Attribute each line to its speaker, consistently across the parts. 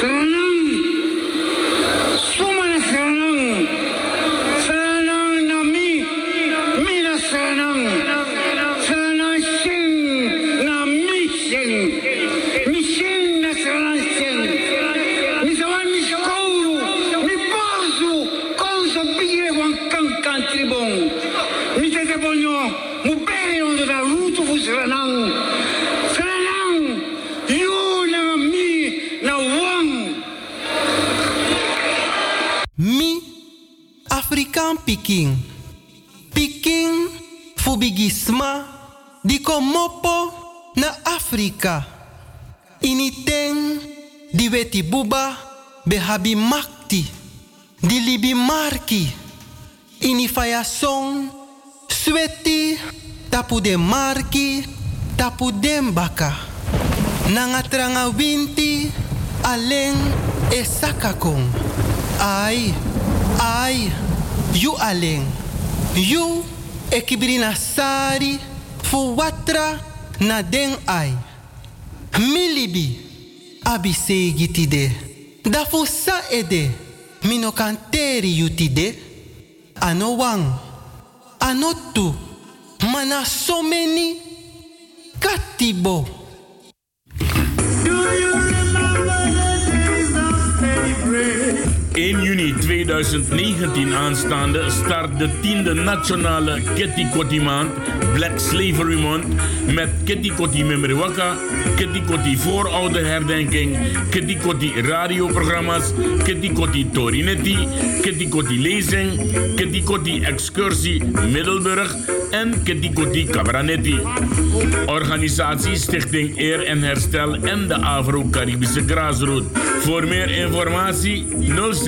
Speaker 1: Hmm. De marki, tapu den. Nanga tranga winti, aleng e sakakong. Ai, ai, you aleng. You ekibrina sari, fu watra na den ai. Milibi, abi. Dafu sa ede, mino kanteri yutide, ano wang, ano tu, mana so many, katibo.
Speaker 2: 1 juni 2019 aanstaande start de tiende nationale Kitty maand, Black Slavery Month, met Kitty Kotti Memriwaka, Kitty Kotti voorouderherdenking, Kitty Kotti radioprogramma's, Kitty Kotti Torinetti, Kitty Kotti lezing, Kitty Kotti excursie Middelburg en Kitty Kotti Cabranetti. Organisatie Stichting Eer en Herstel en de Afro-Caribische Graasroute. Voor meer informatie 06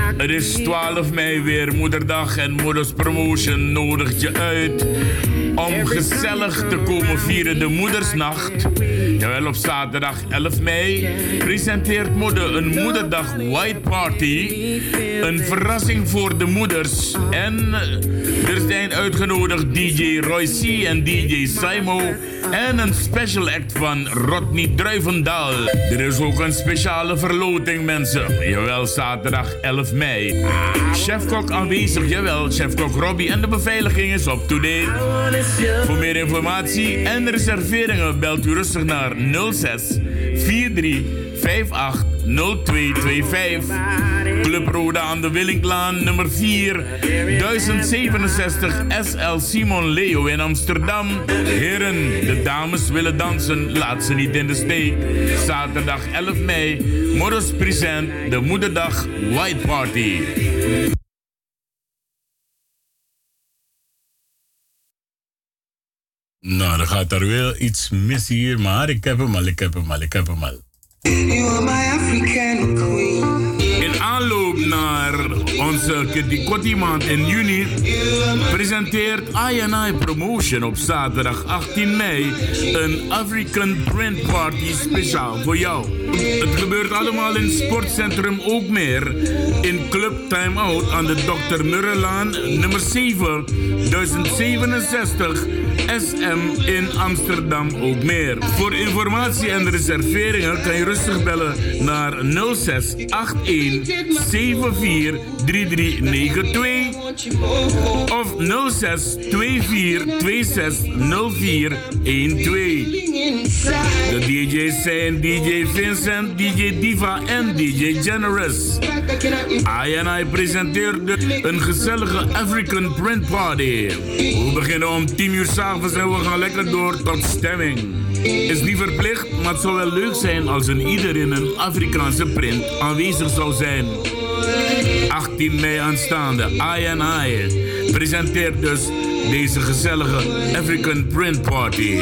Speaker 2: Het is 12 mei weer moederdag en Moeders Promotion nodigt je uit om gezellig te komen vieren de Moedersnacht. Jawel, op zaterdag 11 mei presenteert Moeder een Moederdag White Party. Een verrassing voor de moeders. En er zijn uitgenodigd DJ Roy C en DJ Simo. En een special act van Rodney Druivendaal. Er is ook een speciale verloting, mensen. Jawel, zaterdag 11 mei. Chefkok aanwezig, jawel. Chefkok Robbie en de beveiliging is up to date. Voor meer informatie en reserveringen belt u rustig naar 06 43 58 0225. Club Rode aan de Willinklaan nummer 4 1067 SL Simon Leo in Amsterdam. Heren, de dames willen dansen, laat ze niet in de steek. Zaterdag 11 mei, Morris Present, de Moederdag White Party. Nou, dan gaat er wel iets mis hier, maar ik heb hem al, ik heb hem al, ik heb hem al. In aanloop naar onze Kitty maand in juni presenteert INI Promotion op zaterdag 18 mei een African Print Party speciaal voor jou. Het gebeurt allemaal in Sportcentrum Ook Meer in Club Time Out aan de Dr. Murrelaan nummer 7 1067 SM in Amsterdam ook meer. Voor informatie en reserveringen kan je rustig bellen naar 06 81 74 3392 of 06 24 26 04 12. De DJ's zijn DJ Vincent, DJ Diva en DJ Generous. I presenteerde een gezellige African Print Party. We beginnen om 10 uur s'avonds en we gaan lekker door tot stemming. Is niet verplicht, maar het zou wel leuk zijn als een ieder in een Afrikaanse print aanwezig zou zijn. 18 mei aanstaande, I presenteert dus deze gezellige African Print Party.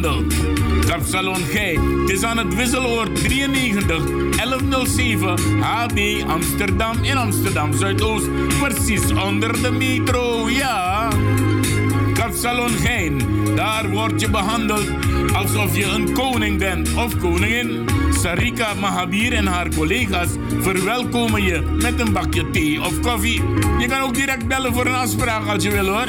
Speaker 2: Behandeld. Kapsalon Gij. Het is aan het wisseloord 93 1107 HB Amsterdam in Amsterdam Zuidoost. Precies onder de metro, ja. Kapsalon Gein. Daar word je behandeld alsof je een koning bent of koningin. Sarika Mahabir en haar collega's verwelkomen je met een bakje thee of koffie. Je kan ook direct bellen voor een afspraak als je wil hoor.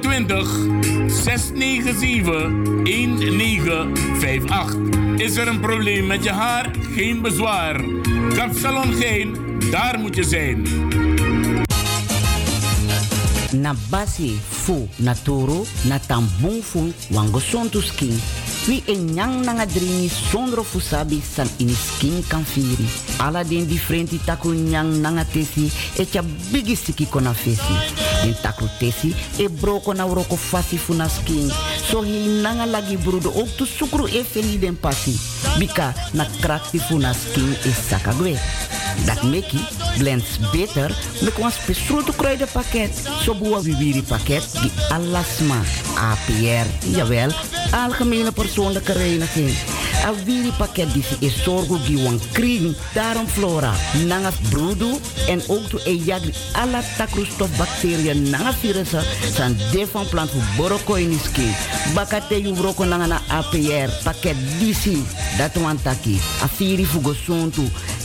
Speaker 2: 020 697 1958. Is er een probleem met je haar? Geen bezwaar. Kapsalon Geen, daar moet je zijn.
Speaker 3: Na basi fu na toro na tambung fu wango skin. Wi e nyang nanga dringi sondro fusabi san ini skin kan firi. Ala den differenti taku nyang nanga tesi e bigi siki kona fesi. Den tesi e broko na uroko fasi fu skin. So hi nanga lagi brudo ook tu sukru e feli den pasi. Bika na krakti fu na skin e sakagwe. Dat meki blends beter met een spesruto kruidenpakket. Zo boa viviri pakket die alasma. APR, jawel, algemene persoonlijke reiniging. A wiri pakket die is zorgo die wan kring, daarom flora. Nanga brudu en ook to e jagri alla takroestof bacteriën nanga virussen san de van plant voor boroko in skin. Bakate yu broko nanga na APR pakket disi. Dat wan taki. A firi fugo.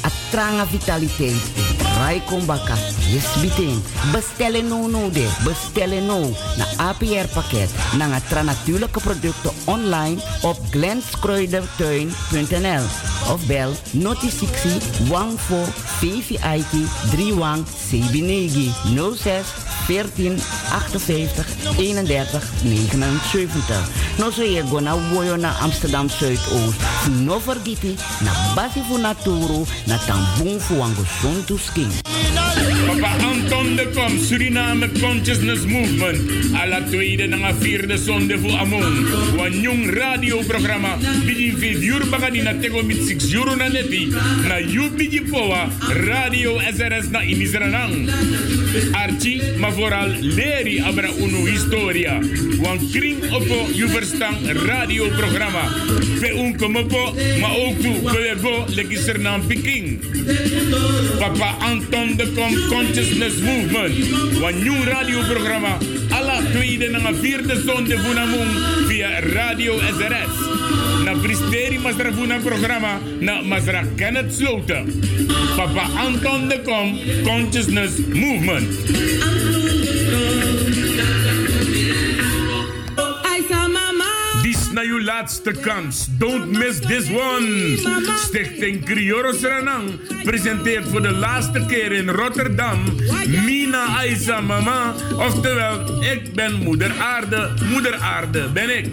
Speaker 3: A tranga vitaliteit. Rai kombaka. Yes biting. Bestellen no no de. Bestellen no. Na APR pakket. Nanga tra natuurlijke producten online op glenskruidertuin.nl of bel noti 60 14 VVIT 31 Sebinegi 06 14 58 31 79. No so je go na woyo Amsterdam Zuidoost. No vergiti na basi fu naturu na tambung suntu
Speaker 2: Papa Anton de Kom, Suriname Consciousness Movement. A la tweede na vierde zonde voor Amon. Wan jong radioprogramma. Bidi vier bagadi na tego mit six euro na neti. Na poa. Radio SRS na imisranang. Archie, maar vooral leri abra uno historia. Wan kring opo you verstaan radioprogramma. Pe unko mopo, ma ook tu kolego legiser naam Peking. Papa Anton de Kom Consciousness Movement. Wan nieuw radioprogramma. Alla tweede en vierde zonde van via Radio SRS. Na Bristeri Masra Vuna programma na Masra Kenneth Sloten. Papa Anton de Kom Consciousness Movement. Laatste kans. Don't miss this one. Stichting Crioro Serenang presenteert voor de laatste keer in Rotterdam Mina Aisa Mama. Oftewel, ik ben moeder aarde. Moeder aarde ben ik.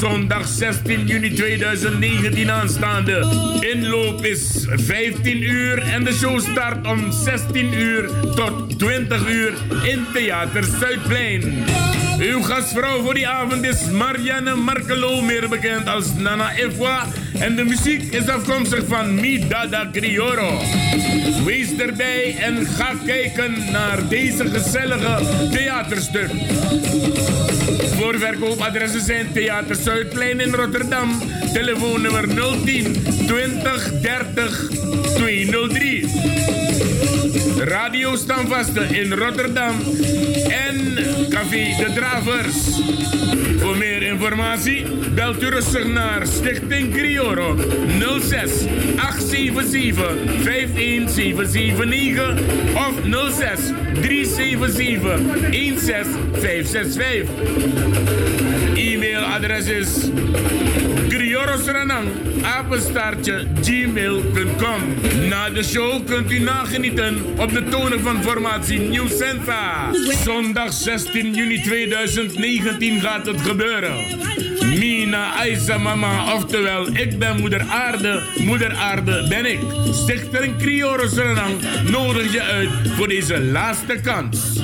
Speaker 2: Zondag 16 juni 2019 aanstaande. Inloop is 15 uur en de show start om 16 uur tot 20 uur in Theater Zuidplein. Uw gastvrouw voor die avond is Marianne Markelo, meer bekend als Nana Efwa. En de muziek is afkomstig van Mi Dada Crioro. Wees erbij en ga kijken naar deze gezellige theaterstuk. Voorverkoopadressen zijn Theater Zuidplein in Rotterdam. Telefoonnummer 010 20 30 203. Radio Stamvasten in Rotterdam en Café De Dravers. Voor meer informatie belt u rustig naar Stichting Crioro 06 877 51779 of 06 377 16565. E-mailadres is criorosranang apenstaartje gmail.com. Na de show kunt u nagenieten op de tonen van formatie New Sensa. Zondag 16 juni 2019 gaat het gebeuren. Mina Aisa Mama, oftewel ik ben moeder aarde, moeder aarde ben ik. Stichter Crioro Suriname nodig je uit voor deze laatste kans.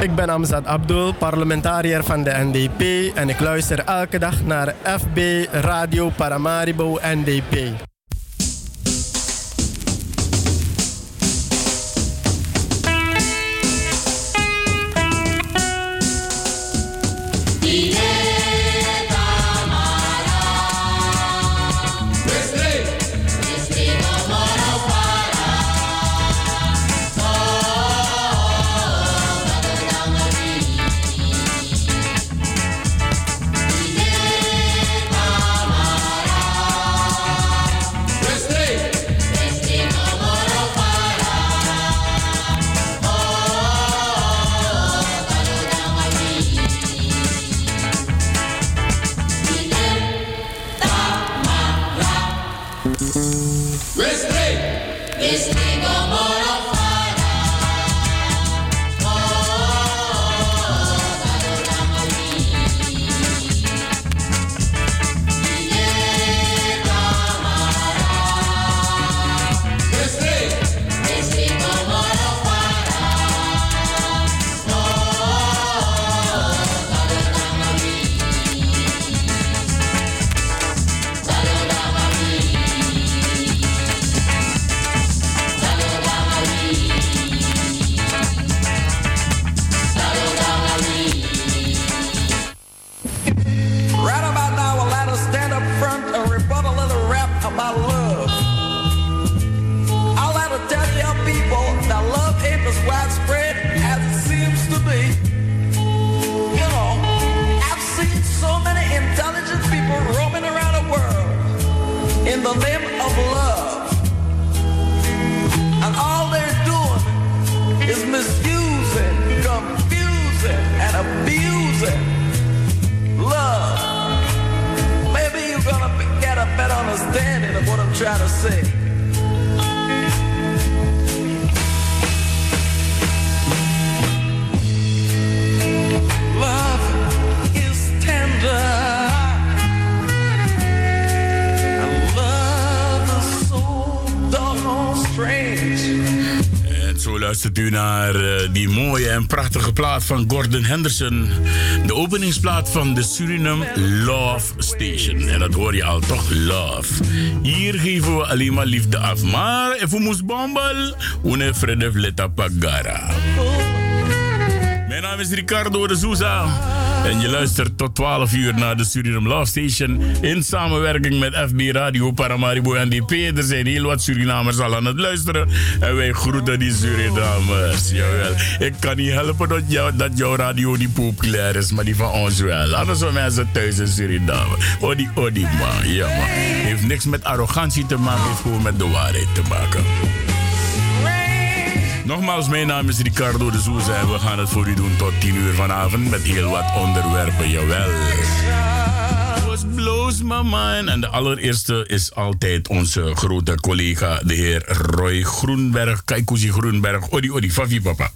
Speaker 4: Ik ben Amzad Abdul, parlementariër van de NDP en ik luister elke dag naar FB Radio Paramaribo NDP.
Speaker 2: Van Gordon Henderson. De openingsplaat van de Suriname Love Station. En dat hoor je al toch, Love. Hier geven we alleen maar liefde af. Maar even moest bombel, une vrede vleta pagara. Mijn naam is Ricardo de Souza. En je luistert tot 12 uur naar de Suriname Love Station. In samenwerking met FB Radio Paramaribo NDP. Er zijn heel wat Surinamers al aan het luisteren. En wij groeten die Surinamers. Jawel. Ik kan niet helpen dat, jou, dat jouw radio niet populair is. Maar die van ons wel. Anders zijn mensen thuis in Suriname. Odi, odi man. Ja man. Heeft niks met arrogantie te maken. Heeft gewoon met de waarheid te maken. Nogmaals, mijn naam is Ricardo de Souza en we gaan het voor u doen tot 10 uur vanavond met heel wat onderwerpen, jawel. Was blows my mind. En de allereerste is altijd onze grote collega, de heer Roy Groenberg. Kaikuzi Groenberg. Odi, odi, favi papa.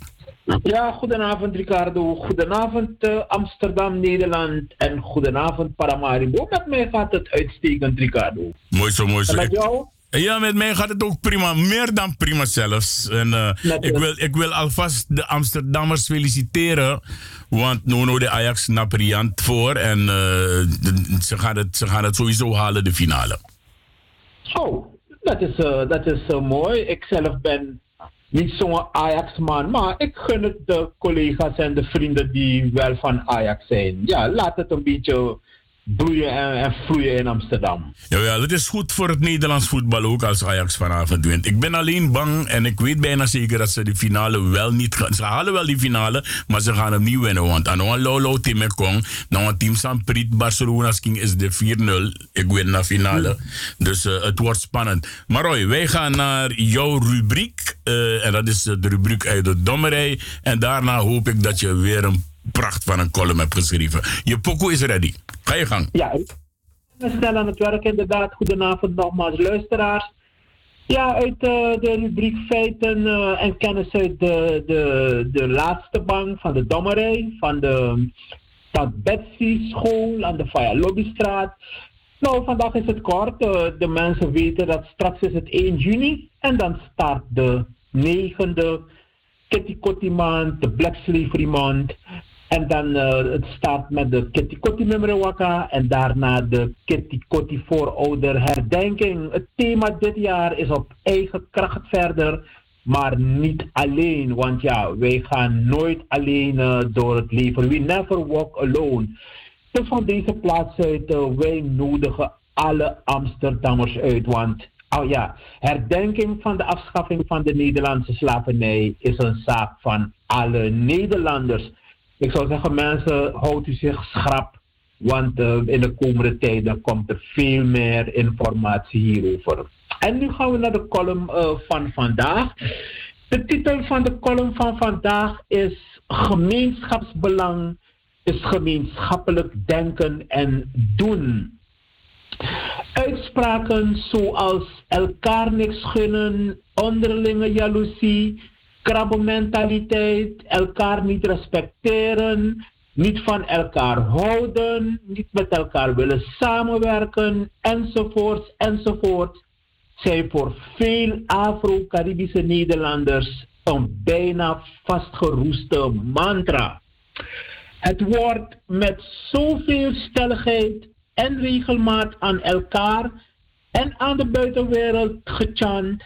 Speaker 5: Ja, goedenavond Ricardo. Goedenavond uh, Amsterdam, Nederland. En goedenavond Paramaribo. Met mij gaat het uitstekend, Ricardo.
Speaker 2: Mooi zo, mooi zo.
Speaker 5: En met jou?
Speaker 2: Ja, met mij gaat het ook prima. Meer dan prima zelfs. En, uh, ik, wil, ik wil alvast de Amsterdammers feliciteren. Want Nono de Ajax napriant voor. En uh, de, ze, gaan het, ze gaan het sowieso halen, de finale.
Speaker 5: Oh, dat is, uh, dat is mooi. Ik zelf ben niet zo'n Ajax-man. Maar ik gun het de collega's en de vrienden die wel van Ajax zijn. Ja, laat het een beetje bloeien en, en vloeien in Amsterdam.
Speaker 2: Ja, het is goed voor het Nederlands voetbal ook als Ajax vanavond wint. Ik ben alleen bang en ik weet bijna zeker dat ze de finale wel niet gaan. Ze halen wel die finale, maar ze gaan hem niet winnen. Want aan een Lolo Team Kong, nou een team Samprit Barcelona King is de 4-0. Ik win naar finale. Dus uh, het wordt spannend. Maar Roy, wij gaan naar jouw rubriek. Uh, en dat is de rubriek uit de dommerij. En daarna hoop ik dat je weer een pracht van een column hebt geschreven. Je pokoe is ready. Ga je gang.
Speaker 5: Ja, we snel aan het werk inderdaad. Goedenavond nogmaals luisteraars. Ja, uit uh, de rubriek feiten uh, en kennis uit de, de, de laatste bank van de Dommerij, van de Stad Betsy School aan de Faya Lobbystraat. Nou, vandaag is het kort. Uh, de mensen weten dat straks is het 1 juni en dan start de negende Kitty Kotti maand, de Black Slavery maand. En dan uh, het start met de Kitty Kotti Memrewaka en daarna de Kitty Kotti voorouder herdenking. Het thema dit jaar is op eigen kracht verder, maar niet alleen. Want ja, wij gaan nooit alleen uh, door het leven. We never walk alone. Dus van deze plaats uit, uh, wij nodigen alle Amsterdammers uit. Want oh ja, herdenking van de afschaffing van de Nederlandse slavernij is een zaak van alle Nederlanders. Ik zou zeggen, mensen, houdt u zich schrap. Want uh, in de komende tijden komt er veel meer informatie hierover. En nu gaan we naar de column uh, van vandaag. De titel van de column van vandaag is Gemeenschapsbelang is gemeenschappelijk denken en doen. Uitspraken zoals elkaar niks gunnen, onderlinge jaloezie, krabbenmentaliteit, elkaar niet respecteren, niet van elkaar houden, niet met elkaar willen samenwerken, enzovoort, enzovoort, zijn voor veel Afro-Caribische Nederlanders een bijna vastgeroeste mantra. Het wordt met zoveel stelligheid en regelmaat aan elkaar en aan de buitenwereld gechant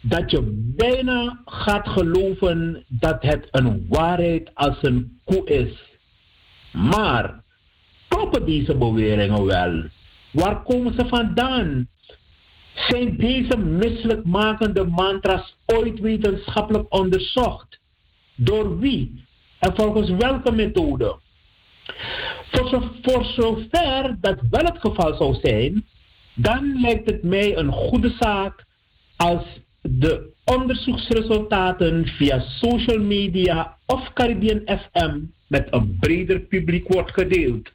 Speaker 5: dat je bijna gaat geloven dat het een waarheid als een koe is. Maar kloppen deze beweringen wel? Waar komen ze vandaan? Zijn deze misselijkmakende mantra's ooit wetenschappelijk onderzocht? Door wie en volgens welke methode? Voor, voor zover dat wel het geval zou zijn, dan lijkt het mij een goede zaak als de onderzoeksresultaten via social media of Caribbean FM met een breder publiek wordt gedeeld.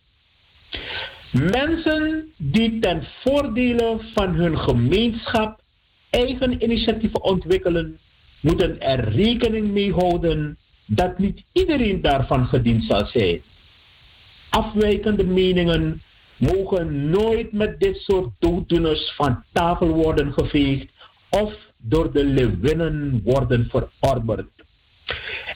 Speaker 5: Mensen die ten voordele van hun gemeenschap eigen initiatieven ontwikkelen, moeten er rekening mee houden dat niet iedereen daarvan gediend zal zijn. Afwijkende meningen mogen nooit met dit soort dooddoeners van tafel worden geveegd of door de leeuwinnen worden verorberd.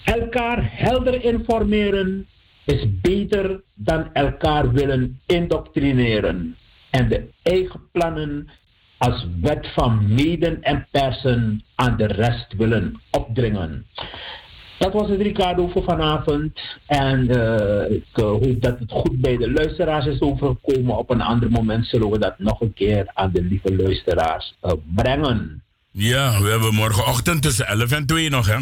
Speaker 5: Elkaar helder informeren is beter dan elkaar willen indoctrineren en de eigen plannen als wet van meden en persen aan de rest willen opdringen. Dat was het Ricardo voor vanavond. En uh, ik uh, hoop dat het goed bij de luisteraars is overgekomen. Op een ander moment zullen we dat nog een keer aan de lieve luisteraars uh, brengen.
Speaker 2: Ja, we hebben morgenochtend tussen 11 en 2 nog, hè?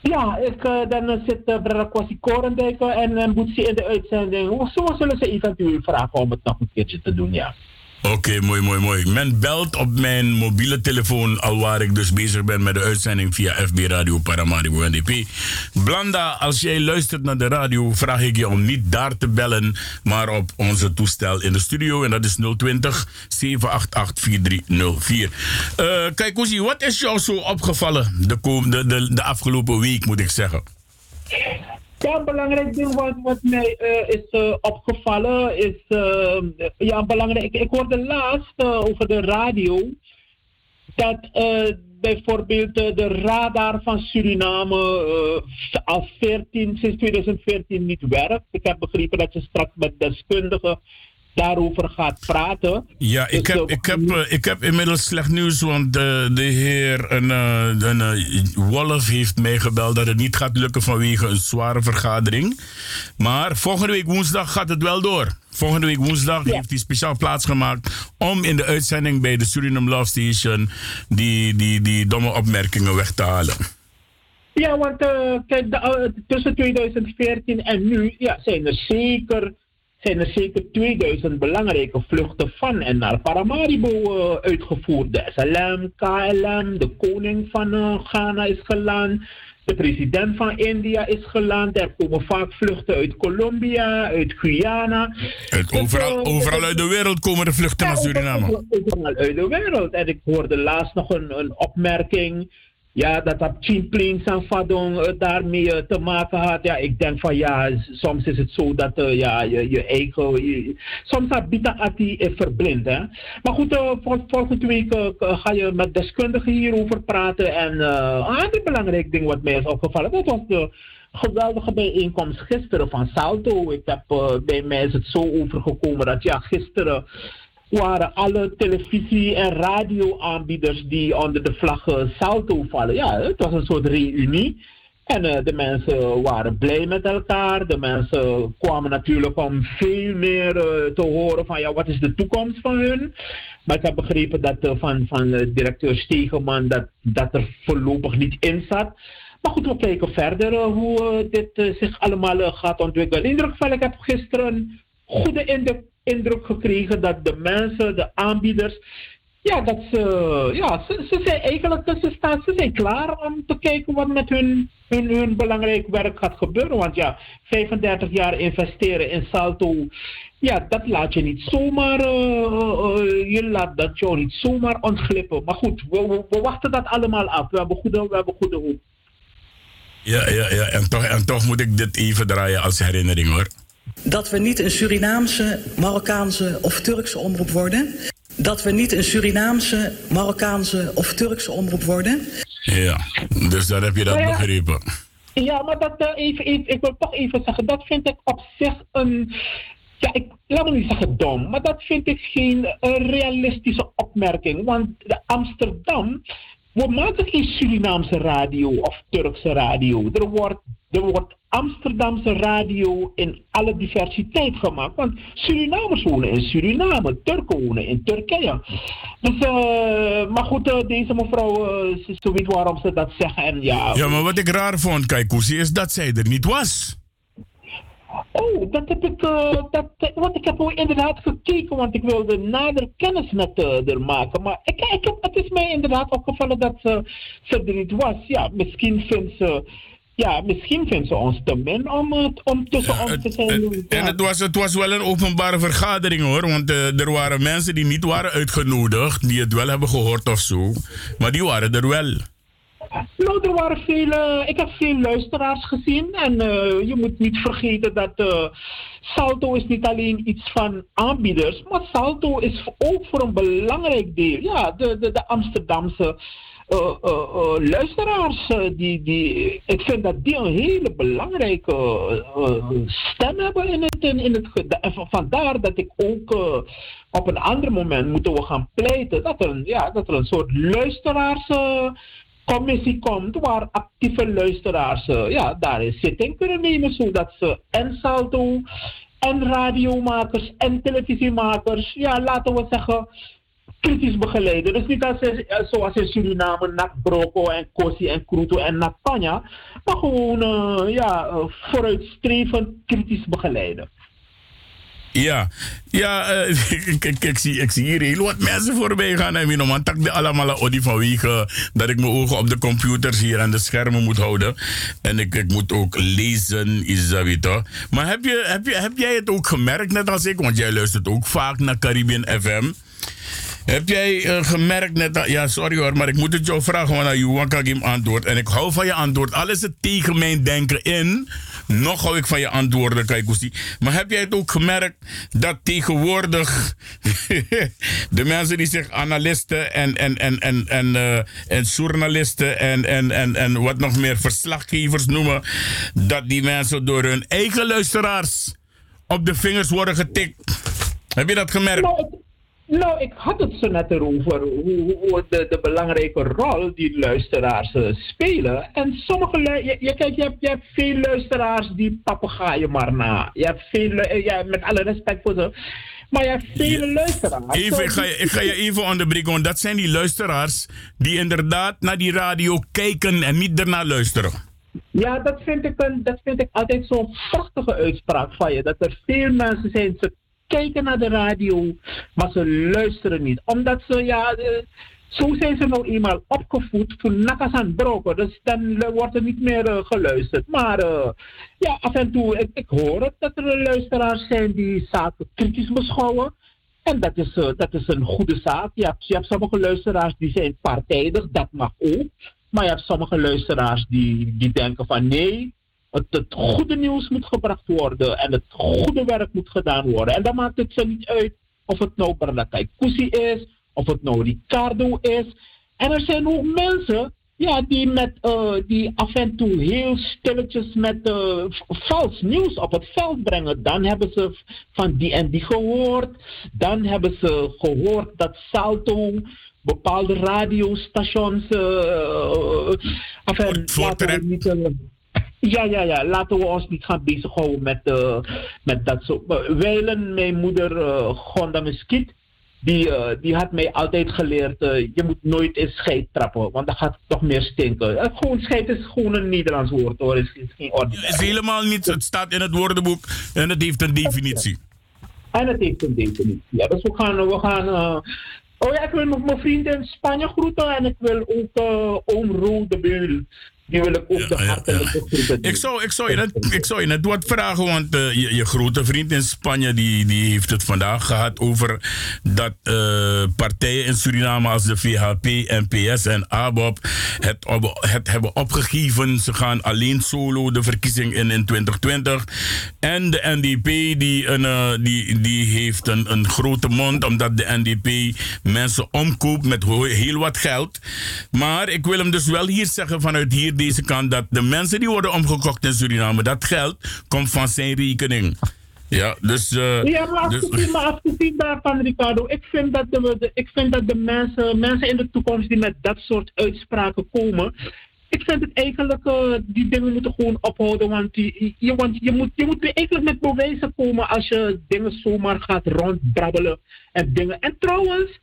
Speaker 5: Ja, ik, dan zit uh, Kwasi Korendijk en uh, Boetsie in de uitzending. Zo zullen ze eventueel vragen om het nog een keertje te doen, ja.
Speaker 2: Oké, mooi, mooi, mooi. Men belt op mijn mobiele telefoon al waar ik dus bezig ben met de uitzending via FB Radio Paramaribo NDP. Blanda, als jij luistert naar de radio, vraag ik je om niet daar te bellen, maar op onze toestel in de studio. En dat is 020 788 4304. Uh, kijk, Oezie, wat is jou zo opgevallen de, de, de afgelopen week, moet ik zeggen?
Speaker 5: Ja, een belangrijk ding wat, wat mij uh, is uh, opgevallen is, uh, ja, belangrijk. Ik, ik hoorde laatst over de radio dat bijvoorbeeld de radar van Suriname al 14, sinds 2014 niet werkt. Ik heb begrepen dat je straks met deskundigen daarover gaat praten.
Speaker 2: Ja, ik, dus, heb, ik, heb, uh, ik heb inmiddels slecht nieuws, want de, de heer een, een, een, Wolf heeft mij gebeld dat het niet gaat lukken vanwege een zware vergadering. Maar volgende week woensdag gaat het wel door. Volgende week woensdag ja. heeft hij speciaal plaatsgemaakt om in de uitzending bij de Suriname Love Station die, die, die domme opmerkingen weg te halen.
Speaker 5: Ja, want uh, tussen 2014 en nu ja, zijn er zeker zijn er zeker 2000 belangrijke vluchten van en naar Paramaribo uh, uitgevoerd. De SLM, KLM, de koning van uh, Ghana is geland. De president van India is geland. Er komen vaak vluchten uit Colombia, uit Guyana.
Speaker 2: Uit overal, uh, overal uit de wereld komen er vluchten ja, naar Suriname.
Speaker 5: Overal uit de wereld. En ik hoorde laatst nog een, een opmerking ja, dat dat Chimpling Sanfadong uh, daarmee uh, te maken had. Ja, ik denk van ja, soms is het zo dat uh, ja, je, je eigen. Soms dat Bita Ati is verblind. Hè? Maar goed, vol, volgende week ga je met deskundigen hierover praten. En een ander belangrijk ding wat mij is opgevallen, dat was de geweldige bijeenkomst gisteren van Salto. Ik heb, bij mij is het zo overgekomen dat ja, gisteren waren alle televisie- en radioaanbieders die onder de vlag Salto vallen. Ja, het was een soort reunie. En uh, de mensen waren blij met elkaar. De mensen kwamen natuurlijk om veel meer uh, te horen van ja, wat is de toekomst van hun. Maar ik heb begrepen dat van, van directeur Stegeman dat, dat er voorlopig niet in zat. Maar goed, we kijken verder hoe dit zich allemaal gaat ontwikkelen. In ieder geval, ik heb gisteren goede indruk indruk gekregen dat de mensen, de aanbieders, ja, dat ze, ja, ze, ze zijn eigenlijk, ze, staan, ze zijn klaar om te kijken wat met hun, hun, hun belangrijk werk gaat gebeuren. Want ja, 35 jaar investeren in Salto ja, dat laat je niet zomaar, uh, je laat dat jou niet zomaar ontglippen. Maar goed, we, we, wachten dat allemaal af. We hebben goede, we hebben goede hoop.
Speaker 2: Ja, ja, ja. En toch, en toch moet ik dit even draaien als herinnering hoor.
Speaker 6: Dat we niet een Surinaamse, Marokkaanse of Turkse omroep worden. Dat we niet een Surinaamse, Marokkaanse of Turkse omroep worden.
Speaker 2: Ja, dus dan heb je dat ja, begrepen.
Speaker 5: Ja, maar dat, uh, even, even, ik wil toch even zeggen, dat vind ik op zich een ja, ik, laat me niet zeggen dom, maar dat vind ik geen uh, realistische opmerking. Want de Amsterdam, we maken geen Surinaamse radio of Turkse radio. Er wordt, er wordt Amsterdamse radio in alle diversiteit gemaakt. Want Surinamers wonen in Suriname, Turken wonen in Turkije. Dus, uh, maar goed, uh, deze mevrouw, uh, weet waarom ze dat zeggen. En ja,
Speaker 2: ja, maar wat ik raar vond, Kaikousi, is dat zij er niet was.
Speaker 5: Oh, dat heb ik, uh, dat, want ik heb inderdaad gekeken, want ik wilde nader kennis met uh, er maken. Maar ik, ik heb, het is mij inderdaad opgevallen dat ze, ze er niet was. Ja, misschien vindt ze, ja, misschien vindt ze ons te min om, om tussen ja, ons te zijn.
Speaker 2: en het was, het was wel een openbare vergadering hoor, want uh, er waren mensen die niet waren uitgenodigd, die het wel hebben gehoord of zo. Maar die waren er wel.
Speaker 5: Nou, er waren vele, ik heb veel luisteraars gezien. En uh, je moet niet vergeten dat uh, Salto is niet alleen iets van aanbieders, maar Salto is ook voor een belangrijk deel, ja, de, de, de Amsterdamse luisteraars. die, die, ik vind dat die een hele belangrijke stem hebben in het. In, in het en vandaar dat ik ook op een ander moment moeten we gaan pleiten dat er, ja, dat er een soort luisteraars commissie komt waar actieve luisteraars uh, ja, daarin zitting kunnen nemen, zodat ze en salto en radiomakers en televisiemakers, ja, laten we zeggen, kritisch begeleiden. Dus niet als, eh, zoals in Suriname, Nak Broko en Kosi en Kruto en Nakpanya, maar gewoon uh, ja, vooruitstrevend kritisch begeleiden.
Speaker 2: Ja, ja uh, ik, ik, zie, ik zie hier heel wat mensen voorbij gaan. En nog man, tak de allemaal odi vanwege dat ik mijn ogen op de computers hier aan de schermen moet houden. En ik, ik moet ook lezen, is dat Maar heb, je, heb, je, heb jij het ook gemerkt, net als ik? Want jij luistert ook vaak naar Caribbean FM. Heb jij uh, gemerkt net dat... Ja, sorry hoor, maar ik moet het jou vragen, want je kan ik hem antwoord. En ik hou van je antwoord. Alles het tegen mijn denken in. Nog hou ik van je antwoorden, Kaikusti. Maar heb jij het ook gemerkt dat tegenwoordig de mensen die zich analisten en, en, en, en, en, uh, en journalisten en, en, en, en wat nog meer verslaggevers noemen, dat die mensen door hun eigen luisteraars op de vingers worden getikt? Heb je dat gemerkt?
Speaker 5: Nou, ik had het zo net erover, hoe, hoe de, de, belangrijke rol die luisteraars uh, spelen. En sommige, je, je, kijk, je hebt, je hebt veel luisteraars die papegaaien maar na. Je hebt veel, uh, ja, met alle respect voor ze. Maar je hebt vele ja. luisteraars.
Speaker 2: Even, ik ga, je, ik ga je even onderbreken, want dat zijn die luisteraars die inderdaad naar die radio kijken en niet ernaar luisteren.
Speaker 5: Ja, dat vind ik, een, dat vind ik altijd zo'n prachtige uitspraak van je. Dat er veel mensen zijn, ze kijken naar de radio, maar ze luisteren niet. Omdat ze, ja, uh, zo zijn ze nou eenmaal opgevoed voor nakas aan broken. Dus dan wordt er niet meer uh, geluisterd. Maar ja, af en toe, ik, ik, hoor het dat er luisteraars zijn die zaken kritisch beschouwen. En dat is, dat is een goede zaak. Je hebt, je hebt sommige luisteraars die zijn partijdig, dat mag ook. Maar je hebt sommige luisteraars die, die denken van nee, het, het, goede nieuws moet gebracht worden en het goede werk moet gedaan worden. En dan maakt het zo niet uit of het nou Bernatay Kusi is, of het nou Ricardo is. En er zijn ook mensen ja, die, met, uh, die af en toe heel stilletjes met uh, vals nieuws op het veld brengen. Dan hebben ze van die en die gehoord. Dan hebben ze gehoord dat Salto bepaalde radiostations. Uh, uh, niet, ja, ja, ja. Laten we ons niet gaan bezighouden met, uh, met dat soort. Wijlen, mijn moeder uh, Gonda Muskiet, die, uh, die had mij altijd geleerd: je moet nooit in scheid trappen, want dan gaat het toch meer stinken. gewoon scheid is gewoon een Nederlands woord hoor, is, is geen.
Speaker 2: Het is helemaal niet, het staat in het woordenboek en het heeft een definitie.
Speaker 5: En het heeft een definitie. Ja, dus we gaan. We gaan oh ja, ik wil nog mijn vrienden in Spanje groeten en ik wil ook oom Ro de Beul die wil ik ook de hartelijke
Speaker 2: ik zou, ik, zou je net, ik zou je net wat vragen, want uh, je, je, grote vriend in Spanje die, die heeft het vandaag gehad over dat uh, partijen in Suriname als de VHP, NPS en ABOP het, het hebben opgegeven. Ze gaan alleen solo de verkiezing in in 2020. En de NDP die, een, uh, die, die heeft een, een grote mond omdat de NDP mensen omkoopt met heel wat geld. Maar ik wil hem dus wel hier zeggen vanuit hier deze kant dat de mensen die worden omgekocht in Suriname, dat geld komt van zijn rekening. Ja, dus. Uh,
Speaker 5: ja, maar afgezien, dus, maar afgezien daarvan, Ricardo, ik vind dat de, ik vind dat de mensen, mensen in de toekomst die met dat soort uitspraken komen, ik vind het eigenlijk, uh, die dingen moeten gewoon ophouden. Want, je, je, want je, moet, je moet eigenlijk met bewijzen komen als je dingen zomaar gaat rondbrabbelen en dingen. En trouwens,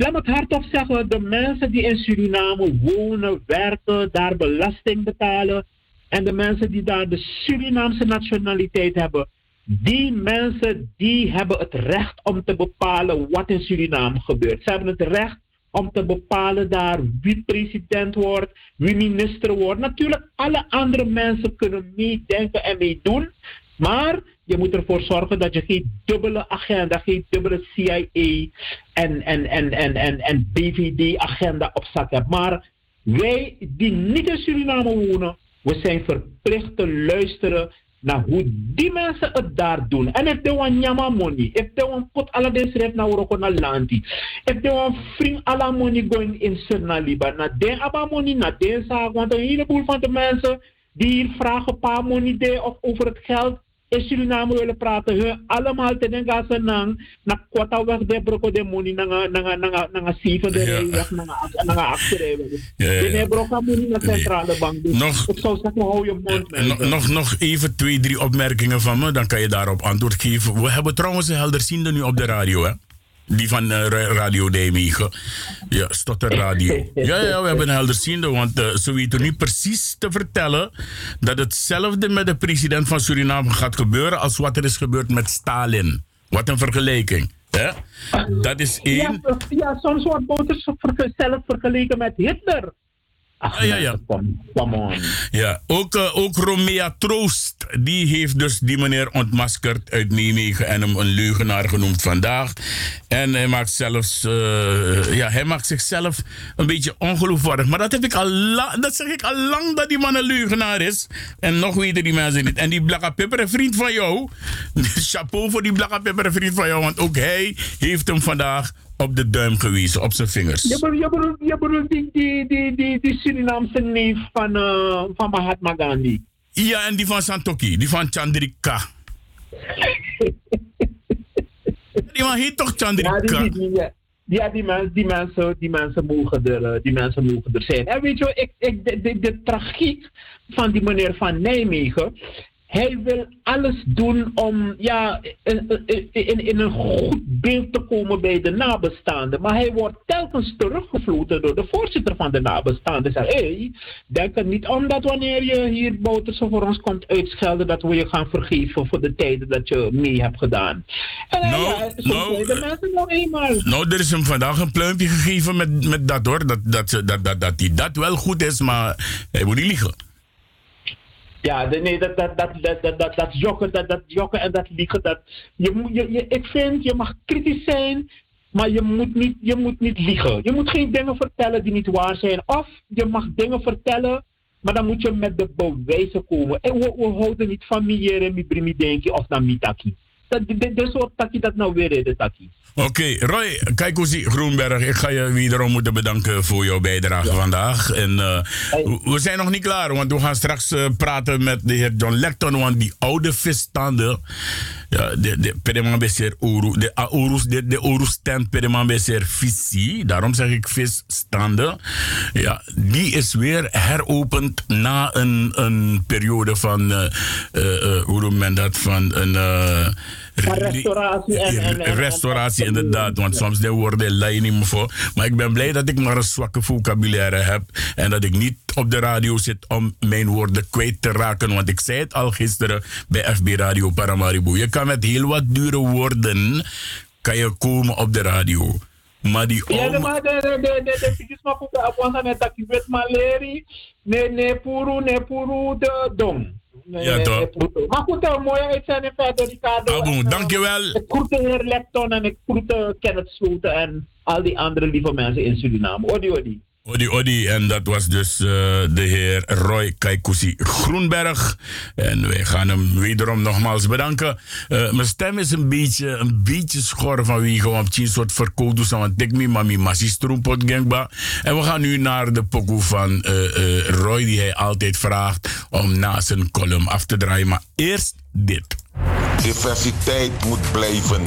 Speaker 5: laat me het hardop zeggen, de mensen die in Suriname wonen, werken, daar belasting betalen. En de mensen die daar de Surinaamse nationaliteit hebben. Die mensen die hebben het recht om te bepalen wat in Suriname gebeurt. Ze hebben het recht om te bepalen daar wie president wordt, wie minister wordt. Natuurlijk, alle andere mensen kunnen meedenken en meedoen. Maar je moet ervoor zorgen dat je geen dubbele agenda, geen dubbele CIA en, en, en, en, en, en BVD-agenda op zak hebt. Maar wij die niet in Suriname wonen, we zijn verplicht te luisteren naar hoe die mensen het daar doen. En if they want nyama money, if they want put alle deze schrijf naar Uroko na lanti, if they money going in na liba, na den aba money, na den zaak, want een heleboel van de mensen die hier vragen paar money of over het geld, in Suriname willen praten, hun allemaal te denken ze nang, na kwata weg de broko de money, na na na na na na sieve de weg, na na. De broko money naar centrale bank. Dus nog, ik zou zeggen, hou je mond.
Speaker 2: Nog, nog even twee, drie opmerkingen van me, dan kan je daarop antwoord geven. We hebben trouwens een helderziende nu op de radio, hè? Die van uh, Radio Nijmegen. Ja, Radio. Ja, ja, we hebben een helderziende, want uh, ze weten nu precies te vertellen dat hetzelfde met de president van Suriname gaat gebeuren als wat er is gebeurd met Stalin. Wat een vergelijking. Hè? Dat is één.
Speaker 5: Ja, ja soms wordt Boters zelf vergeleken met Hitler.
Speaker 2: Ach, ja, ja. Come, on. Ja, ook, uh, ook Romea Troost, die heeft dus die meneer ontmaskerd uit Nijmegen en hem een leugenaar genoemd vandaag. En hij maakt zelfs, uh, ja, hij maakt zichzelf een beetje ongeloofwaardig. Maar dat heb ik al dat zeg ik al lang dat die man een leugenaar is. En nog weten die mensen niet. En die Blakka Pepper, vriend van jou, chapeau voor die Blakka Pepper, vriend van jou, want ook hij heeft hem vandaag op de duim gewezen, op zijn vingers.
Speaker 5: Je bedoelt, je bedoelt, die, die, die, die, die Surinaamse neef van, uh, van Mahatma Gandhi.
Speaker 2: Ja, en die van Santoki, die van Chandrika. die man heet toch Chandrika?
Speaker 5: Ja, die, die, ja, die, mens, die, mensen, die, mensen mogen er, eh, die mensen mogen er zijn. En weet je, ik, ik, de, de, de tragiek van die meneer van Nijmegen hij wil alles doen om ja, in, in, in, een goed beeld te komen bij de nabestaanden. Maar hij wordt telkens teruggevloten door de voorzitter van de nabestaanden. Hij zegt, hé, hey, denk er niet om dat wanneer je hier Bouterse voor ons komt uitschelden, dat we je gaan vergeven voor de tijden dat je mee hebt gedaan.
Speaker 2: En nou, ja, nou, de mensen nog eenmaal. Nou, er is hem vandaag een pluimpje gegeven met, met dat hoor, dat, dat, dat, dat, dat, dat, dat wel goed is, maar hij moet niet liegen.
Speaker 5: Ja, nee, dat, dat, dat, dat, dat, dat, dat jokken, dat, dat jokken en dat liegen. Dat, je, je, je, ik vind, je mag kritisch zijn, maar je moet, niet, je moet niet liegen. Je moet geen dingen vertellen die niet waar zijn. Of je mag dingen vertellen, maar dan moet je met de bewijzen komen. En we, we houden niet van mi brimi denki of mitaki. Dat, de soort taki dat nou weer is, taki.
Speaker 2: Oké, okay, Roy, kijk hoe zie Groenberg. Ik ga je wederom moeten bedanken voor jouw bijdrage vandaag. En uh, we zijn nog niet klaar, want we gaan straks uh, praten met de heer John Lecton. Want die oude visstanden, ja, de, de Pereman Besser Oru, de Orus, de, de Pereman Besser visie, daarom zeg ik visstanden. Ja, die is weer heropend na een, een periode van, uh, hoe noemt men dat, van een
Speaker 5: restauratie. En,
Speaker 2: en, restauratie, inderdaad. Want soms de woorden lijn niet meer voor. Maar ik ben blij dat ik maar een zwakke vocabulaire heb. En dat ik niet op de radio zit om mijn woorden kwijt te raken. Want ik zei het al gisteren bij FB Radio Paramaribo. Je kan met heel wat dure woorden kan je komen op de radio. Maar die
Speaker 5: Ja, maar de, de, de, de, de, de, de, de, de,
Speaker 2: Ja, toch?
Speaker 5: maar goed, een mooie uitzending verder, Ricardo.
Speaker 2: Abu,
Speaker 5: En, eh,
Speaker 2: dankjewel.
Speaker 5: Ik groet de heer Lepton en ik groet Kenneth Sloten en al die andere lieve mensen in Suriname. Odi, odi.
Speaker 2: Odi Odi, en dat was dus eh, de heer Roy Kaikousi Groenberg. En wij gaan hem wederom nogmaals bedanken. Eh, mijn stem is een beetje, een beetje schor vanwege om een soort verkoud want ik me mami massi stroempot. En we gaan nu naar de pokoe van eh, Roy die hij altijd vraagt om na zijn column af te draaien. Maar eerst dit.
Speaker 7: Diversiteit moet blijven.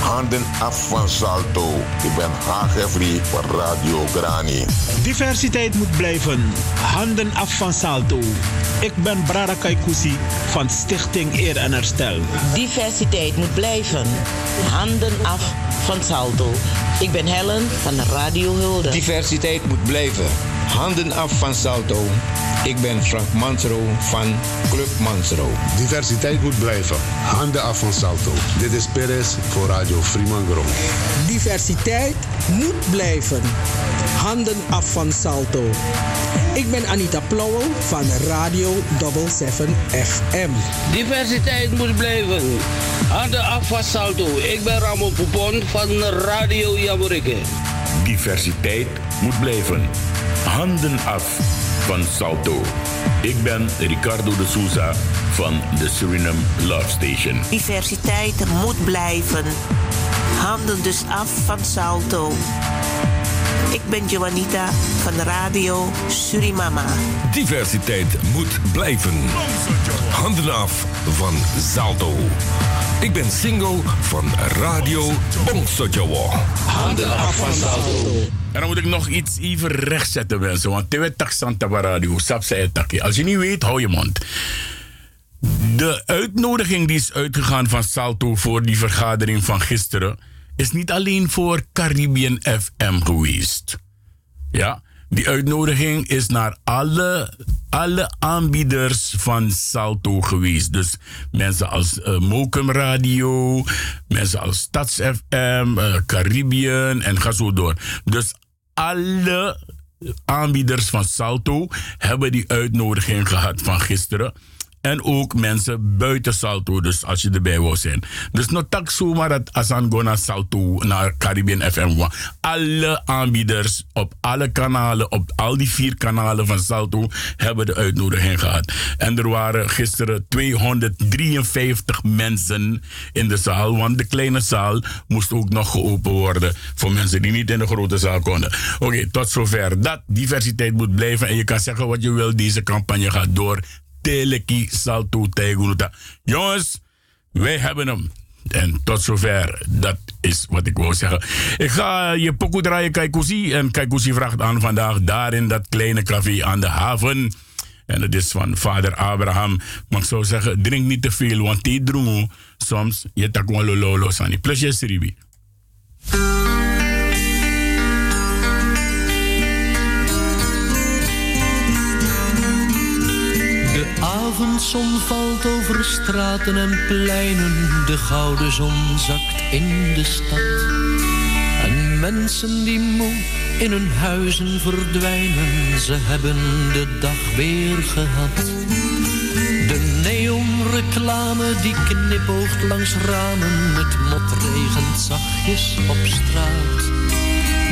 Speaker 7: Handen af van Salto. Ik ben Hagevri van Radio Grani.
Speaker 8: Diversiteit moet blijven. Handen af van Salto. Ik ben Brada Kaikousi van Stichting Eer en Herstel.
Speaker 9: Diversiteit moet blijven. Handen af van Salto. Ik ben Helen van Radio Hulde.
Speaker 10: Diversiteit moet blijven. Handen af van Salto. Ik ben Frank Mansro van Club Mansro.
Speaker 11: Diversiteit moet blijven. Handen af van Salto. Dit is Perez voor Radio Fremangrom.
Speaker 12: Diversiteit moet blijven. Handen af van Salto. Ik ben Anita Plauwel van Radio 77 FM.
Speaker 13: Diversiteit moet blijven. Handen af van Salto. Ik ben Ramon Poupon van Radio Jamorikke.
Speaker 2: Diversiteit moet blijven. Handen af van Salto. Ik ben Ricardo de Souza van de Suriname Love Station.
Speaker 14: Diversiteit moet blijven. Handen dus af van Salto. Ik ben Joanita van Radio Surimama.
Speaker 15: Diversiteit moet blijven. Handen af van Salto. Ik ben single van Radio Bongsojowo.
Speaker 10: Handen af van Salto.
Speaker 2: En dan moet ik nog iets even rechtzetten, mensen. Want te tak Santa Radio, sap zei het Als je niet weet, hou je mond. De uitnodiging die is uitgegaan van Salto voor die vergadering van gisteren is niet alleen voor Caribbean FM geweest. Ja, die uitnodiging is naar alle, alle aanbieders van Salto geweest. Dus mensen als uh, Mokum Radio, mensen als Stads FM, uh, Caribbean en ga zo door. Dus alle aanbieders van Salto hebben die uitnodiging gehad van gisteren. En ook mensen buiten Salto, dus als je erbij wou zijn. Dus not tak zomaar dat Asan go naar Salto, naar Caribbean FM. Alle aanbieders op alle kanalen, op al die vier kanalen van Salto, hebben de uitnodiging gehad. En er waren gisteren 253 mensen in de zaal, want de kleine zaal moest ook nog geopend worden voor mensen die niet in de grote zaal konden. Oké, tot zover. Dat diversiteit moet blijven en je kan zeggen wat je wil, deze campagne gaat door teleki salto tegunuta. Jongens, wij hebben hem. En tot zover, dat is wat ik wou zeggen. Ik ga je pokoe draaien, Kaikusi. En Kaikusi vraagt aan vandaag daar in dat kleine café aan de haven. En het is van vader Abraham. Maar ik zou zeggen, drink niet te veel, want die drongo soms je tak wel lolo sani. Plus je sribi.
Speaker 16: Avondzon valt over straten en pleinen, de gouden zon zakt in de stad. En mensen die moe in hun huizen verdwijnen, ze hebben de dag weer gehad. De neonreclame die knipoogt langs ramen, het mot regent zachtjes op straat.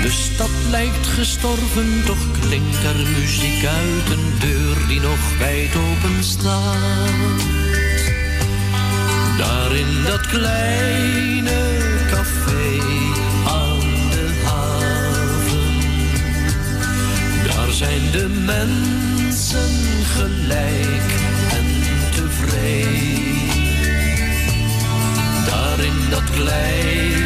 Speaker 16: De stad lijkt gestorven, toch klinkt er muziek uit een deur die nog wijd open staat. Daar in dat kleine café aan de haven, daar zijn de mensen gelijk en tevreden. Daar in dat kleine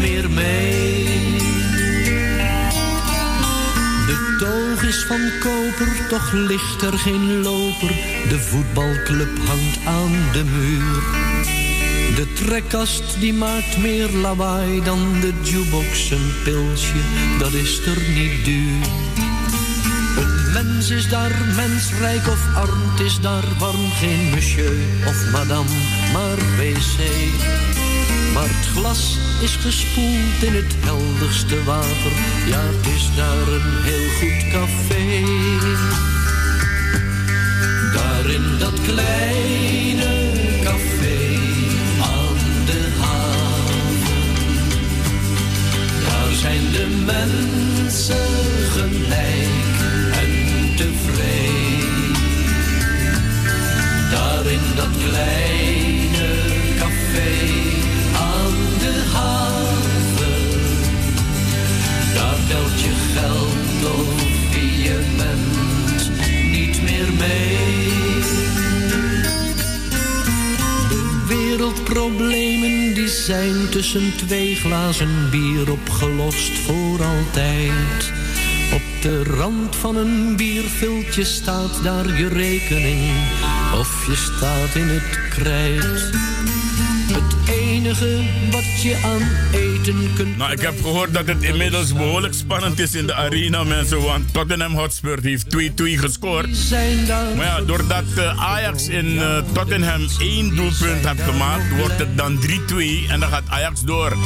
Speaker 16: meer mee. De toog is van koper, toch ligt er geen loper. De voetbalclub hangt aan de muur. De trekkast die maakt meer lawaai dan de jukebox. Een pilsje, dat is er niet duur. Mens is daar mens, rijk of arm, het is daar warm. Geen monsieur of madame, maar wc. Maar het glas is gespoeld in het helderste water. Ja, het is daar een heel goed café. Daar in dat kleine café aan de haven. Daar zijn de mensen gelijk en tevreden. Daar in dat kleine café telt je geld of wie je bent niet meer mee. De wereldproblemen die zijn tussen twee glazen bier opgelost voor altijd. Op de rand van een bierviltje staat daar je rekening. Of je staat in het krijt. Enige wat je aan eten kunt.
Speaker 2: Nou, ik heb gehoord dat het inmiddels behoorlijk spannend is in de arena, mensen. Want Tottenham Hotspur heeft 2-2 gescoord. Maar ja, doordat uh, Ajax in uh, Tottenham één doelpunt heeft gemaakt, wordt het dan 3-2 en dan gaat Ajax door.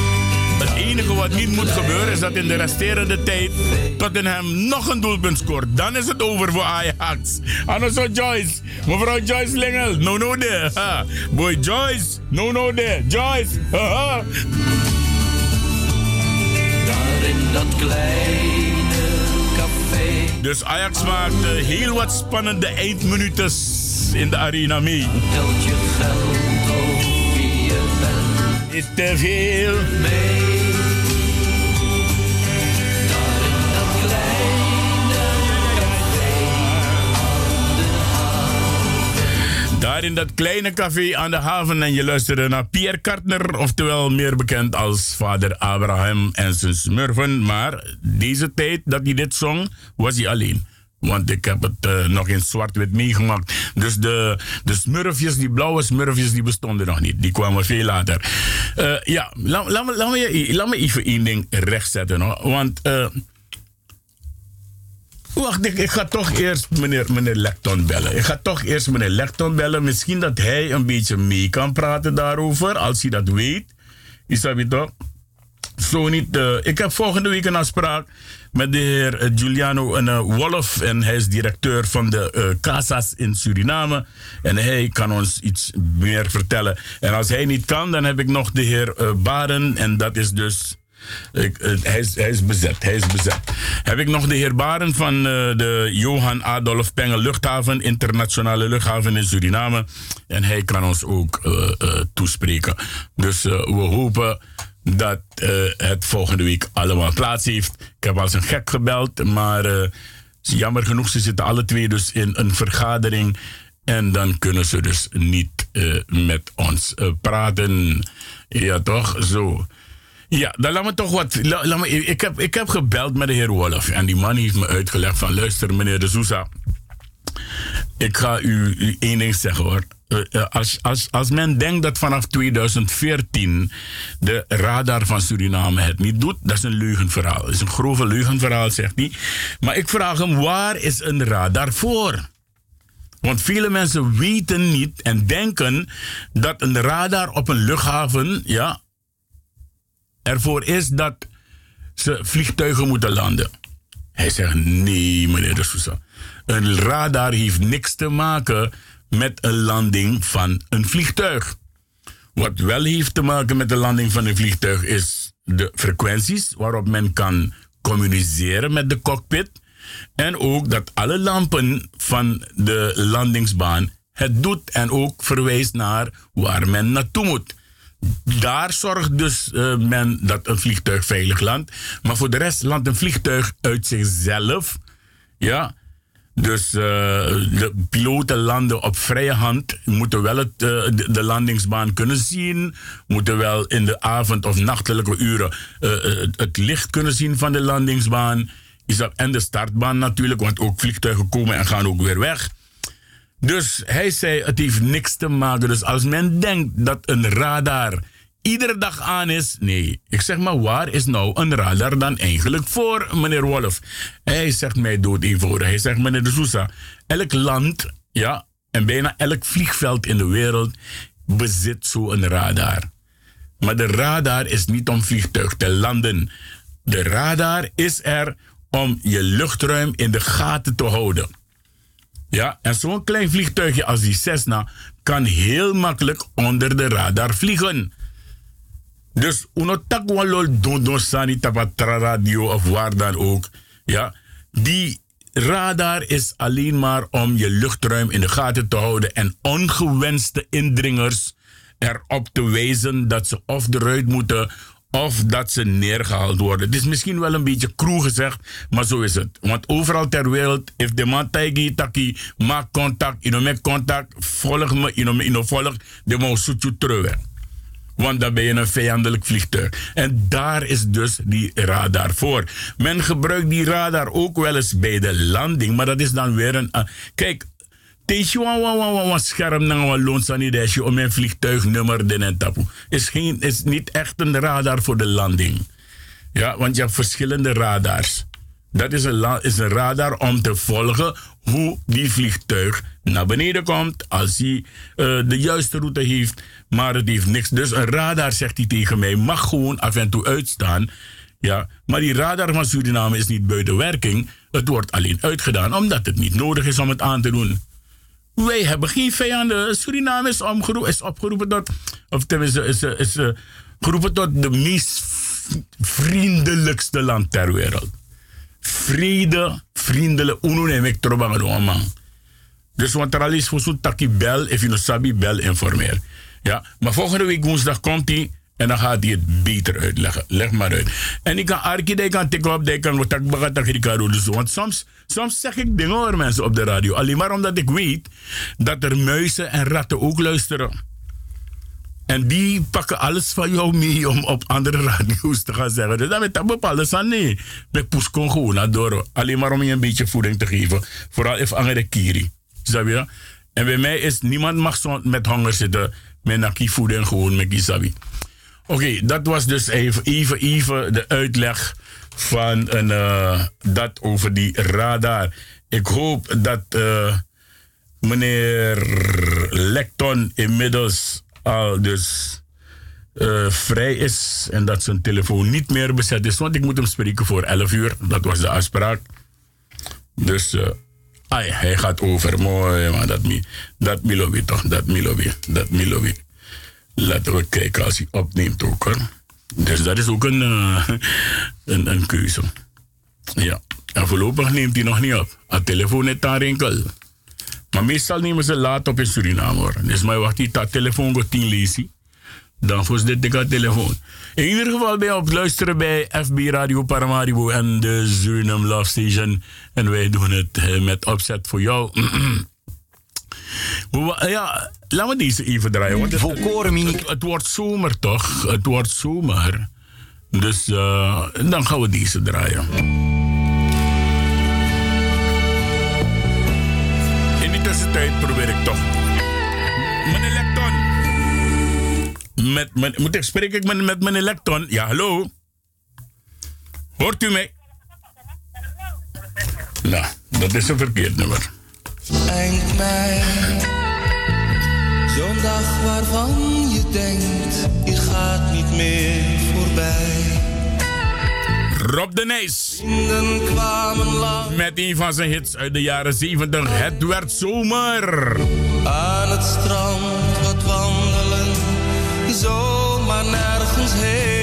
Speaker 2: Het enige wat niet moet gebeuren is dat in de resterende tijd Tottenham nog een doelpunt scoort. Dan is het over voor Ajax. Anders Joyce. Mevrouw Joyce Lingel. No, no, there. Ha. Boy Joyce. No, no, there. Joyce.
Speaker 16: Daar in dat kleine café.
Speaker 2: Dus Ajax maakt heel wat spannende eindminuten in de arena mee.
Speaker 16: Telt je geld of wie je bent.
Speaker 2: Is te veel.
Speaker 16: Mee.
Speaker 2: Daar in dat kleine café aan de haven en je luisterde naar Pierre Kartner, oftewel meer bekend als vader Abraham en zijn smurfen. Maar deze tijd dat hij dit zong, was hij alleen. Want ik heb het uh, nog in zwart-wit meegemaakt. Dus de, de smurfjes, die blauwe smurfjes, die bestonden nog niet. Die kwamen veel later. Uh, ja, laat, laat, me, laat, me, even één ding rechtzetten. Hoor. Want... Uh, Wacht, ik, ik, ga toch eerst meneer, meneer Lecton bellen. Ik ga toch eerst meneer Lecton bellen. Misschien dat hij een beetje mee kan praten daarover, als hij dat weet. Is dat toch? Zo niet. Uh, ik heb volgende week een afspraak met de heer Giuliano uh, Wolf. En hij is directeur van de Casas in Suriname. En hij kan ons iets meer vertellen. En als hij niet kan, dan heb ik nog de heer Baren. En dat is dus uh, hij, is, hij, is, bezet, hij is bezet. Heb ik nog de heer Baren van uh, de Johan Adolf Pengel luchthaven, internationale luchthaven in Suriname. En hij kan ons ook uh, toespreken. Dus we hopen dat het volgende week allemaal plaats heeft. Ik heb als een gek gebeld, maar jammer genoeg, ze zitten alle twee dus in een vergadering. En dan kunnen ze dus niet met ons praten. Ja, toch? Zo. Ja, dan laat me toch wat. Laat me, ik, heb, ik heb gebeld met de heer Wolf. En die man heeft me uitgelegd van... Luister, meneer de Sousa. Ik ga u, u één ding zeggen hoor. Als, als, als men denkt dat vanaf 2014 de radar van Suriname het niet doet, dat is een leugenverhaal. Dat is een grove leugenverhaal, zegt hij. Maar ik vraag hem, waar is een radar voor? Want vele mensen weten niet en denken dat een radar op een luchthaven, ja, ervoor is dat ze vliegtuigen moeten landen. Hij zegt: Nee, meneer de Sousa. Een radar heeft niks te maken met een landing van een vliegtuig. Wat wel heeft te maken met de landing van een vliegtuig is de frequenties waarop men kan communiceren met de cockpit. En ook dat alle lampen van de landingsbaan het doet en ook verwijst naar waar men naartoe moet. Daar zorgt dus uh, men dat een vliegtuig veilig landt. Maar voor de rest landt een vliegtuig uit zichzelf. Ja. Dus uh, de piloten landen op vrije hand. Moeten wel het, de, de, landingsbaan kunnen zien. Moeten wel in de avond of nachtelijke uren het, het, licht kunnen zien van de landingsbaan. Is dat, en de startbaan natuurlijk, want ook vliegtuigen komen en gaan ook weer weg. Dus hij zei, het heeft niks te maken. Dus als men denkt dat een radar iedere dag aan is. Nee, ik zeg maar, waar is nou een radar dan eigenlijk voor, meneer Wolf? Hij zegt mij dood eenvoudig. Hij zegt, meneer de Sousa, elk land, ja, en bijna elk vliegveld in de wereld bezit zo'n radar. Maar de radar is niet om vliegtuig te landen. De radar is er om je luchtruim in de gaten te houden. Ja, en zo'n klein vliegtuigje als die Cessna kan heel makkelijk onder de radar vliegen. Dus unotak walol don sani tapatra radio of waar dan ook. Ja, die radar is alleen maar om je luchtruim in de gaten te houden en ongewenste indringers erop te wijzen dat ze of eruit moeten of dat ze neergehaald worden. Het is misschien wel een beetje cru gezegd, maar zo is het. Want overal ter wereld, if de man taki, maak contact, contact, volg me, ino, ino volg, de man zoet terug. Want dan ben je een vijandelijk vliegtuig. En daar is dus die radar voor. Men gebruikt die radar ook wel eens bij de landing, maar dat is dan weer een. Uh, kijk, Teesje wan wan wan wan scherm na wan om een vliegtuignummer den. Is, geen, is niet echt een radar voor de landing. Ja, want je hebt verschillende radars. Dat is een, is een radar om te volgen hoe die vliegtuig naar beneden komt. Als hij uh, de juiste route heeft, maar het heeft niks. Dus een radar, zegt hij tegen mij, mag gewoon af en toe uitstaan. Ja, maar die radar van Suriname is niet buiten werking. Het wordt alleen uitgedaan omdat het niet nodig is om het aan te doen. Wij hebben geen vijanden. Suriname is, omgeroepen, is opgeroepen tot, of tenminste is, is, is uh, geroepen tot de meest vriendelijkste land ter wereld. Vrede, vriendelijk, uno neem ik man. Dus want er al is voor zo'n takkie bel, if je sabi bel, informeer. Ja, maar volgende week woensdag komt hij en dan gaat hij het beter uitleggen. Leg maar uit. En ik kan Arki, ik kan tikken op, ik kan wat ik dus. Want soms, soms zeg ik dingen over mensen op de radio. Alleen maar omdat ik weet dat er muizen en ratten ook luisteren. En die pakken alles van jou mee om op andere radio's te gaan zeggen. Dus dat met bepaalde aan nee. Met poeskon gewoon door. Alleen maar om je een beetje voeding te geven. Vooral even andere kiri. Snap je? En bij mij is niemand mag met honger zitten. Met naki voeding gewoon met kisabi. Oké, dat was dus even, even, even de uitleg van een, uh, dat over die radar. Ik hoop dat uh, meneer Lecton inmiddels al dus uh, vrij is en dat zijn telefoon niet meer bezet is. Want ik moet hem spreken voor 11 uur. Dat was de afspraak. Dus ai, hij gaat over. Mooi, maar dat, dat Milovi toch, dat Milovi, dat. Laten we kijken als hij opneemt ook hoor. Dus dat is ook een, uh, een, keuze. Ja. En voorlopig neemt hij nog niet op. Het telefoon is daar enkel. Maar meestal nemen ze laat op in Suriname hoor. Dus maar wacht die dat telefoon gaat tien lezen. Dan voor dit de telefoon. In ieder geval ben je op luisteren bij FB Radio Paramaribo en de Suriname Love Station. En wij doen het eh, met opzet voor jou. Ja, laten we deze even draaien. Want het, het, wordt zomer toch? Het wordt zomer. Dus uh, dan gaan we deze draaien. In die tussentijd probeer ik toch. Meneer Lecton. Met, met, moet ik, spreek ik met, met meneer Lecton? Ja, hallo? Hoort u mij? Nou, dat is een verkeerd nummer.
Speaker 17: Eind mei. Zo'n dag waarvan je denkt, je gaat niet meer voorbij.
Speaker 2: Rob de Nijs. Met een van zijn hits uit de jaren 70. Het werd zomer.
Speaker 17: Aan het strand wat wandelen, zomaar nergens heen.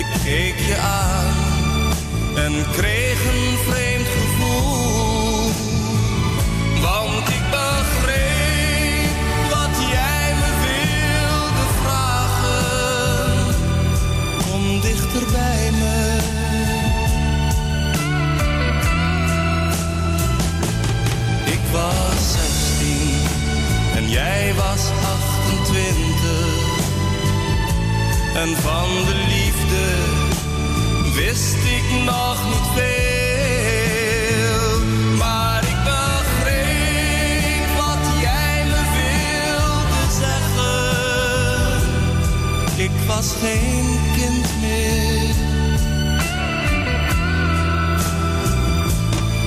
Speaker 17: Ik keek je aan en kreeg een vreemd gevoel. Want ik begreep wat jij me wilde vragen. Kom dichter bij me. Ik was 16 en jij was 28. En van de liefde Wist ik nog niet veel, maar ik begreep wat jij me wilde zeggen. Ik was geen kind meer.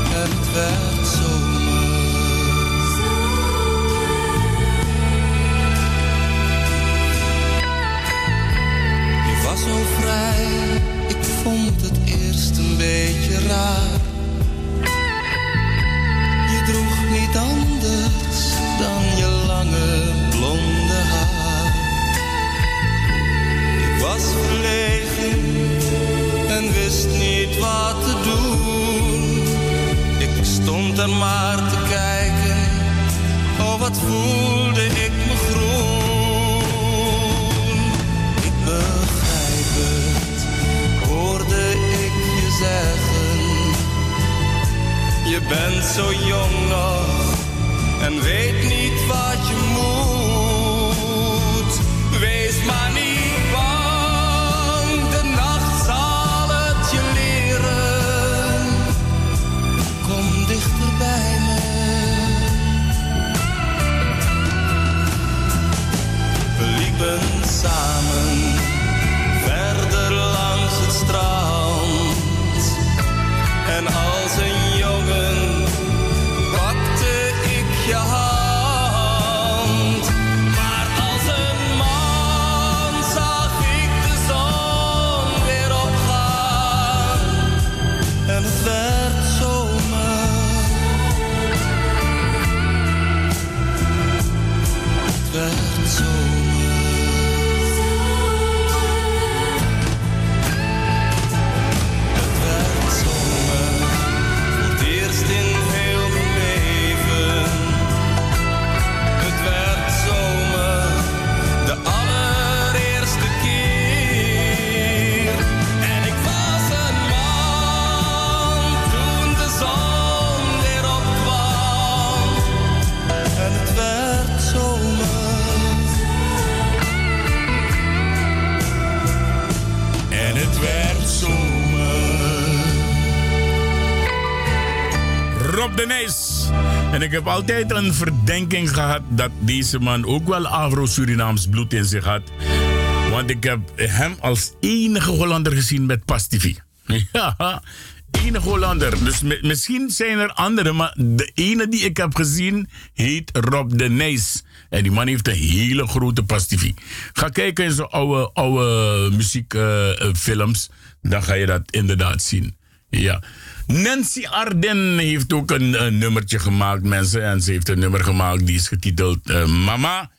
Speaker 17: Het wel. vond het eerst een beetje raar. Je droeg niet anders dan je lange blonde haar. Ik was verlegen en wist niet wat te doen. Ik stond er maar te kijken, oh wat voelde ik Je bent zo jong nog en weet niet wat je moet.
Speaker 2: Rob de Nijs. En ik heb altijd een verdenking gehad dat deze man ook wel Afro-Surinaams bloed in zich had. Want ik heb hem als enige Hollander gezien met Pastivi. Ja, enige Hollander. Dus mi- misschien zijn er anderen, maar de ene die ik heb gezien heet Rob de Nijs. En die man heeft een hele grote Pastivi. Ga kijken in zo'n oude, oude muziekfilms, dan ga je dat inderdaad zien. Ja. Nancy Arden heeft ook een, nummertje gemaakt, mensen. En ze heeft een nummer gemaakt die is getiteld eh, Mama.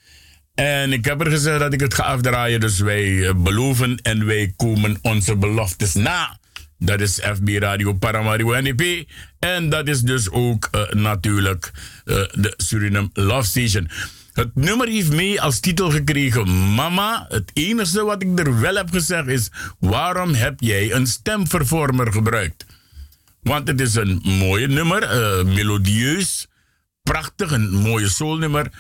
Speaker 2: En ik heb er gezegd dat ik het ga afdraaien. Dus wij eh, beloven en wij komen onze beloftes na. Dat is FB Radio Paramaribo NEP. En dat is dus ook eh, natuurlijk de Suriname Love Station. Het nummer heeft mee als titel gekregen Mama. Het enige wat ik er wel heb gezegd is... waarom heb jij een stemvervormer gebruikt? Want het is een mooie nummer, eh, melodieus, prachtig, een mooie soulnummer.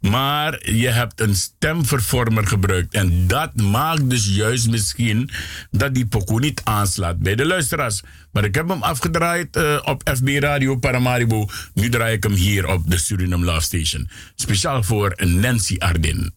Speaker 2: Maar je hebt een stemvervormer gebruikt. En dat maakt dus juist misschien dat die pokoe niet aanslaat bij de luisteraars. Maar ik heb hem afgedraaid eh, op FB Radio Paramaribo. Nu draai ik hem hier op de Suriname Love Station. Speciaal voor Nancy Ardin.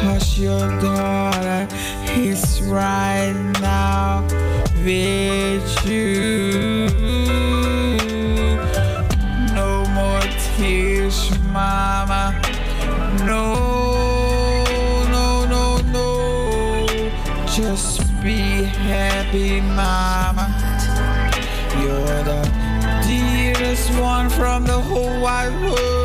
Speaker 18: Because your daughter is right now with you. No more tears, mama. No, no, no, no. Just be happy, mama. You're the dearest one from the whole wide world.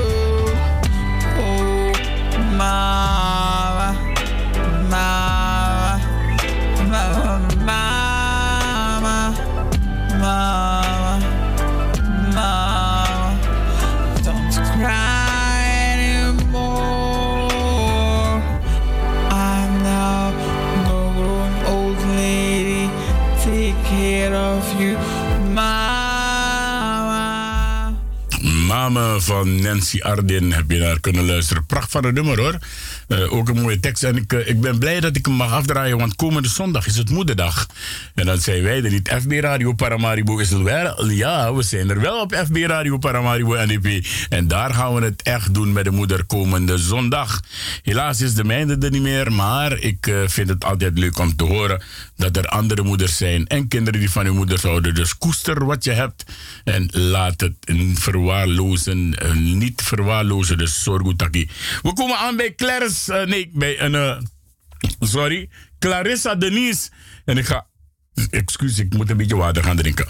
Speaker 2: Van Nancy Ardin heb je naar kunnen luisteren. Pracht van een nummer hoor. Eh, ook een mooie tekst. En ik, eh, ik ben blij dat ik hem mag afdraaien, want komende zondag is het moederdag. En dan zijn wij er niet. FB Radio Paramaribo is er wel. Ja, we zijn er wel op FB Radio Paramaribo NDP. En daar gaan we het echt doen met de moeder komende zondag. Helaas is de mijne er niet meer, maar ik eh, vind het altijd leuk om te horen dat er andere moeders zijn en kinderen die van hun moeders houden. Dus koester wat je hebt en laat het verwaarlozen, niet verwaarlozen. Dus zorg goed We komen aan bij Clarence, eh, nee, bij een, eh, sorry, Clarissa Denise. En ik ga, excuus, ik moet een beetje water gaan drinken.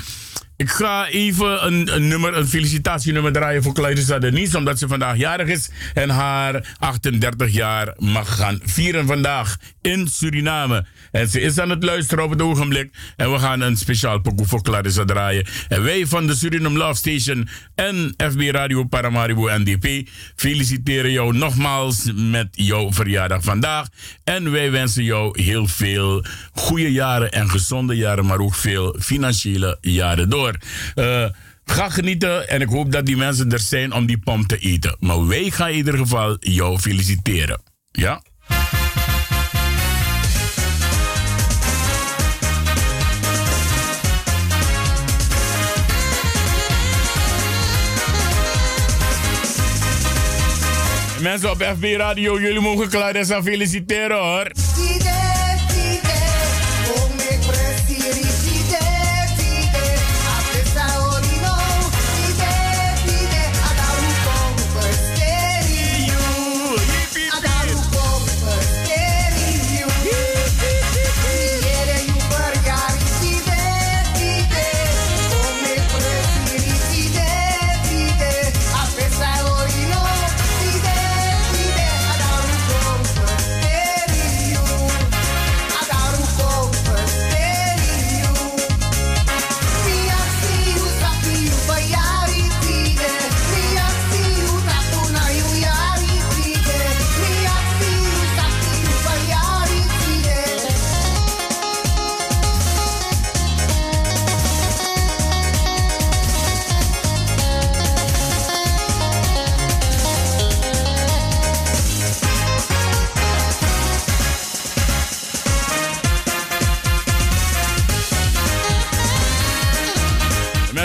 Speaker 2: Ik ga even een, een nummer, een felicitatienummer draaien voor Clarissa Denise, omdat ze vandaag jarig is en haar 38 jaar mag gaan vieren vandaag in Suriname. En ze is aan het luisteren op het ogenblik. En we gaan een speciaal pokoe voor Clarissa draaien. En wij van de Suriname Love Station en FB Radio Paramaribo NDP feliciteren jou nogmaals met jouw verjaardag vandaag. En wij wensen jou heel veel goede jaren en gezonde jaren, maar ook veel financiële jaren door. Eh, ga genieten en ik hoop dat die mensen er zijn om die pom te eten. Maar wij gaan in ieder geval jou feliciteren. Ja? Mensen op FB Radio, jullie mogen Clarissa feliciteren hoor.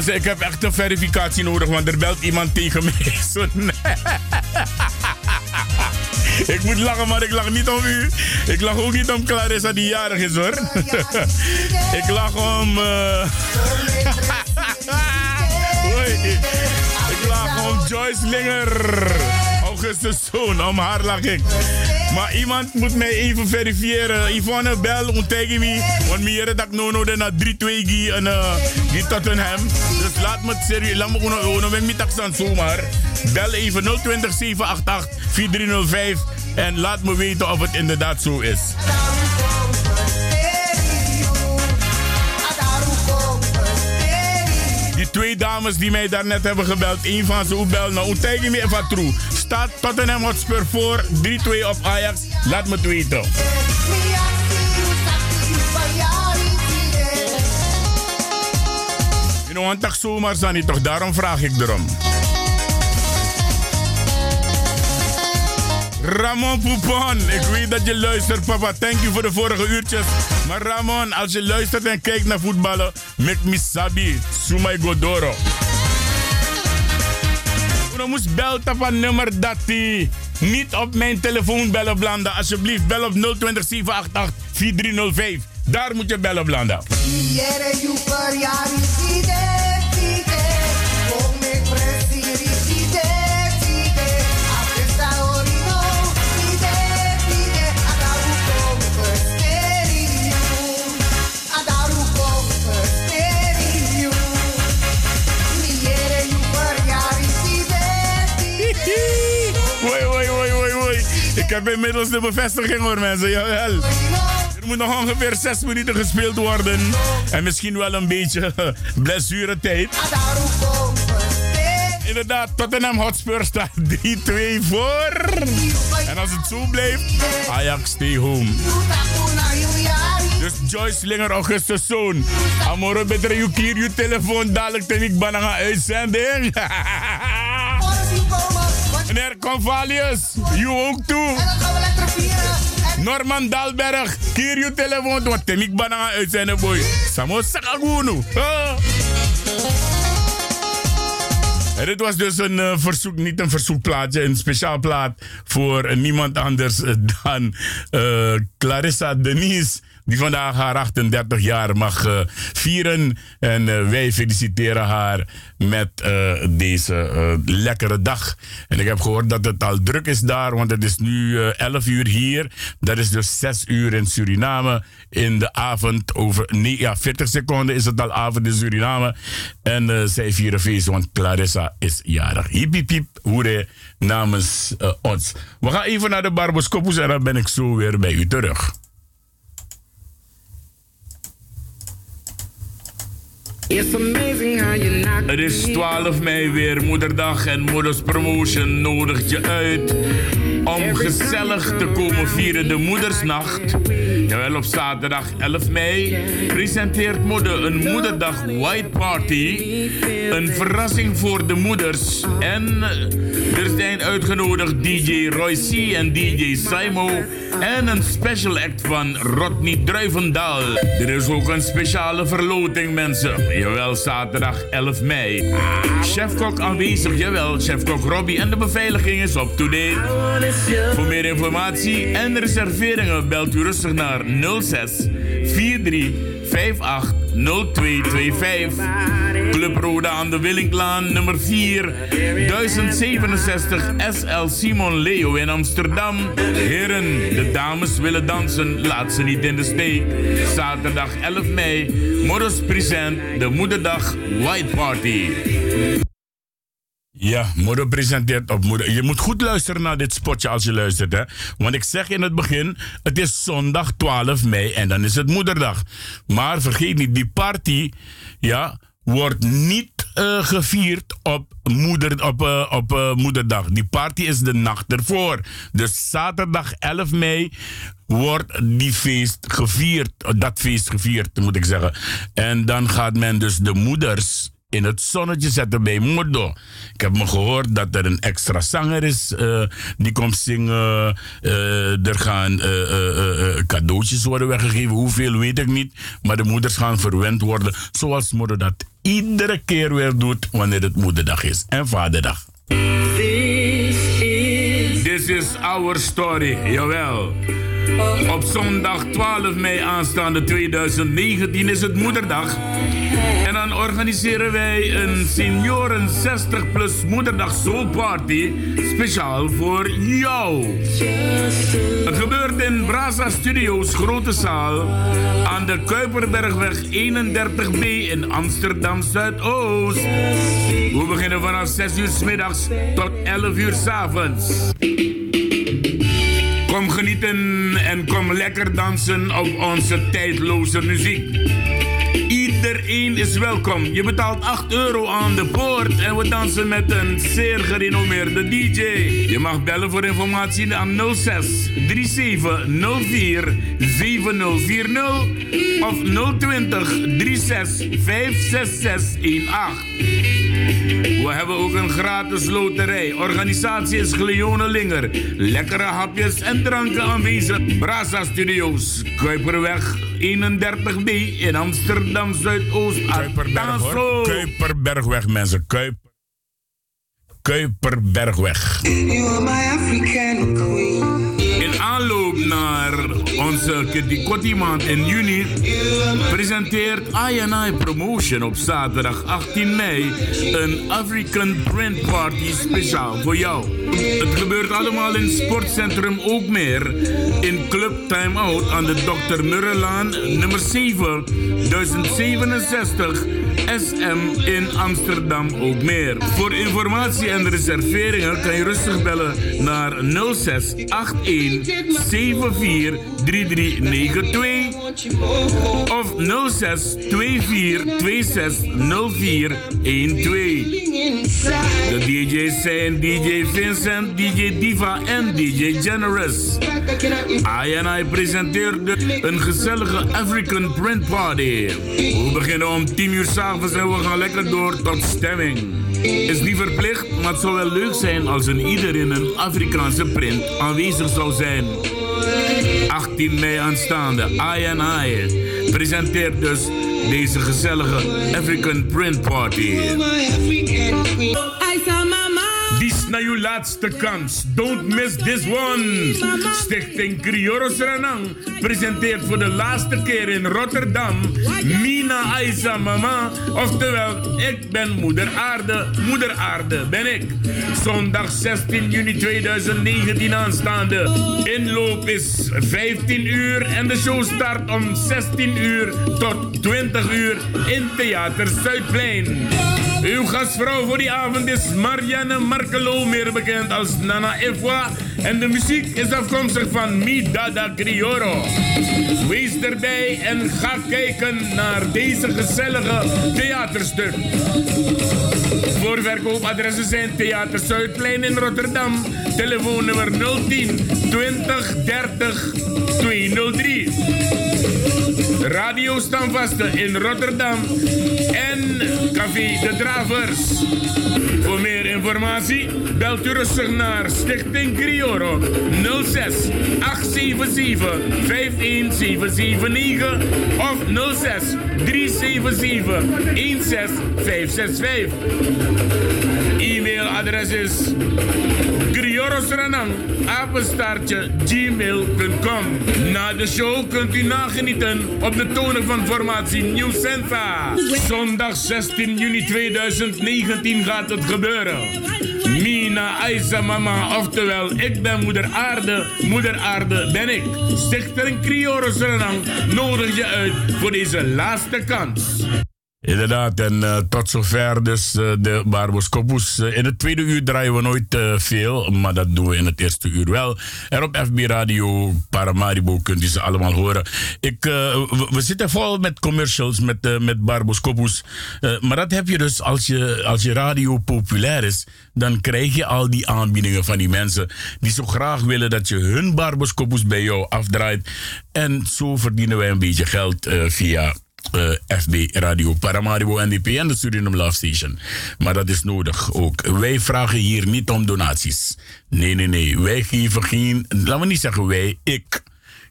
Speaker 2: Ik heb echt een verificatie nodig, want er belt iemand tegen mij. Zo, nee. Ik moet lachen, maar ik lach niet om u. Ik lach ook niet om Clarissa die jarig is hoor. ik lach om. eh. Ik lach om Joyce Linger. Augustus zoon, om haar lach ik. Maar iemand moet mij even verifiëren. Yvonne, bel, ontdek me. Want meer dat ik no no na 3 2 gi en gi Tottenham. Dus laat me het serieus. Laat me gewoon gewoon met mijn zomaar. Bel even 020 788 4305 en laat me weten of het inderdaad zo is. Twee dames die mij daarnet hebben gebeld, één van ze ook bel nou, ontdek me even true. Staat Tottenham Hotspur voor 3-2 op Ajax? Laat me het weten. Je know, want toch zomaar zijn niet toch, daarom vraag ik erom. Ramon Poupon, ik weet dat je luistert, papa. Thank you voor de vorige uurtjes. Maar Ramon, als je luistert en kijkt naar voetballen, make me sabi, Sumai Godoro. Je moest belten van nummer dat die Niet op mijn telefoon bellen, Blanda. Alsjeblieft, bel op 020 788 4305. Daar moet je bellen, Blanda. Ik heb inmiddels de bevestiging hoor, mensen. Jawel. Er moet nog ongeveer zes minuten gespeeld worden. En misschien wel een beetje blessuretijd. Inderdaad, Tottenham Hotspur staat 3-2 voor. En als het zo blijft, Ajax stay home. Dus Joyce Slinger, Augustus Zoon. Amoro, beter je kier je telefoon dadelijk ten ik aan uitzending. Meneer Convalius, you ook toe. Norman Dalberg, kier je telefoon, want ten ik ben aan uitzending, boy. Samo Sakagunu. En dit was dus een uh, verzoek, niet een verzoekplaatje, een speciaal plaat voor uh, niemand anders uh, dan Clarissa Denise. Die vandaag haar 38 jaar mag vieren. En wij feliciteren haar met deze lekkere dag. En ik heb gehoord dat het al druk is daar, want het is nu 11 uur hier. Dat is dus 6 uur in Suriname. In de avond, over nee, ja, 40 seconden is het al avond in Suriname. En zij vieren feest, want Clarissa is jarig. Hiep, hiep, hiep, hoere namens ons. We gaan even naar de Barboscopus en dan ben ik zo weer bij u terug. Het is 12 mei weer moederdag en Moeders Promotion nodigt je uit om gezellig te komen vieren de Moedersnacht. Jawel, op zaterdag 11 mei presenteert Moeder een Moederdag White Party. Een verrassing voor de moeders. En er zijn uitgenodigd DJ Roy C en DJ Simo. En een special act van Rodney Druivendaal. Er is ook een speciale verloting, mensen. Jawel, zaterdag 11 mei. Chefkok aanwezig, jawel. Chefkok Robbie en de beveiliging is up to date. Voor meer informatie en reserveringen belt u rustig naar 06 43 58 0225. Club Roda aan de Willinklaan, nummer 4, 1067 SL Simon Leo in Amsterdam. Heren, de dames willen dansen, laat ze niet in de steek. Zaterdag 11 mei, Morris Present, de Moederdag White Party. Ja, moeder presenteert op moeder. Je moet goed luisteren naar dit spotje als je luistert. Hè? Want ik zeg in het begin, het is zondag 12 mei en dan is het moederdag. Maar vergeet niet, die party ja, wordt niet uh, gevierd op, moeder, op, uh, op uh, moederdag. Die party is de nacht ervoor. Dus zaterdag 11 mei wordt die feest gevierd. Dat feest gevierd, moet ik zeggen. En dan gaat men dus de moeders in het zonnetje zetten bij Modo. Ik heb me gehoord dat er een extra zanger is uh, die komt zingen. Uh, er gaan uh, cadeautjes worden weggegeven. Hoeveel weet ik niet. Maar de moeders gaan verwend worden. Zoals moeder dat iedere keer weer doet wanneer het moederdag is. En vaderdag. This is our story, jawel. Op zondag 12 mei aanstaande 2019 is het moederdag. En dan organiseren wij een senioren 60 plus moederdag soul party speciaal voor jou. Het gebeurt in Brasa Studios Grote Zaal aan de Kuiperbergweg 31B in Amsterdam Zuidoost. We beginnen vanaf 6 uur s middags tot 11 uur s avonds. Kom genieten en kom lekker dansen op onze tijdloze muziek. Iedereen is welkom. Je betaalt 8 euro aan de poort en we dansen met een zeer gerenommeerde DJ. Je mag bellen voor informatie aan 06 37 04 7040 of 020 36 566 18. We hebben ook een gratis loterij. Organisatie is Gleone Linger. Lekkere hapjes en dranken aanwezig. Brasa Studios, Kuiperweg 31B in Amsterdam Zuidoost. Kuiperberg, hoor. Kuiperbergweg, mensen. Kuip. Kuiperbergweg.
Speaker 19: You are my African queen.
Speaker 2: In aanloop naar onze Kitty maand in juni presenteert INI Promotion op zaterdag 18 mei een African Print Party speciaal voor jou. Het gebeurt allemaal in Sportcentrum Ookmeer in Club Time Out aan de Dr. Murrelaan nummer 7 1067 SM in Amsterdam ook meer. Voor informatie en reserveringen kan je rustig bellen naar 06 81 74 3392 of 06 24 26 04 12. De DJ's zijn DJ Vincent, DJ Diva en DJ Generous. I presenteerde een gezellige African Print Party. We beginnen om 10 uur s'avonds en we gaan lekker door tot stemming. Is niet verplicht, maar het zou wel leuk zijn als een ieder in een Afrikaanse print aanwezig zou zijn. 18 mei aanstaande, I presenteert dus deze gezellige African Print Party. Naar uw laatste kans. Don't miss this one. Stichting Crioro Suriname presenteert voor de laatste keer in Rotterdam Mina Aisa Mama. Oftewel, ik ben moeder aarde. Moeder aarde ben ik. Zondag 16 juni 2019 aanstaande. Inloop is 15 uur en de show start om 16 uur tot 20 uur in Theater Zuidplein. Uw gastvrouw voor die avond is Marianne Markelo, meer bekend als Nana Efwa. En de muziek is afkomstig van Mi Dada Crioro. Wees erbij en ga kijken naar deze gezellige theaterstuk. Voorverkoopadressen zijn Theater Zuidplein in Rotterdam. Telefoonnummer 010 20 30 203. Radio Stamvaste in Rotterdam en Café De Dravers. Voor meer informatie belt u rustig naar Stichting Crioro 06 877 51779 of 06 377 16565. E-mailadres is griorosranang apenstaartje gmail.com. Na de show kunt u nagenieten op de tonen van formatie New Sensa. Zondag 16 juni 2019 gaat het gebeuren. Mina Aisa Mama, oftewel ik ben moeder aarde, moeder aarde ben ik. Stichter Crioro Suriname nodig je uit voor deze laatste kans. Inderdaad, en uh, tot zover dus uh, de Barboscopus. Uh, in het tweede uur draaien we nooit veel, maar dat doen we in het eerste uur wel. En op FB Radio Paramaribo kunt u ze allemaal horen. Ik, we, we, zitten vol met commercials met, met Barboscopus. maar dat heb je dus als je, als je radio populair is. Dan krijg je al die aanbiedingen van die mensen die zo graag willen dat je hun Barboscopus bij jou afdraait. En zo verdienen wij een beetje geld via uh, FB Radio Paramaribo NDP en de Suriname Love Station. Maar dat is nodig ook. Wij vragen hier niet om donaties. Nee, nee, nee. Wij geven geen, laten we niet zeggen wij, ik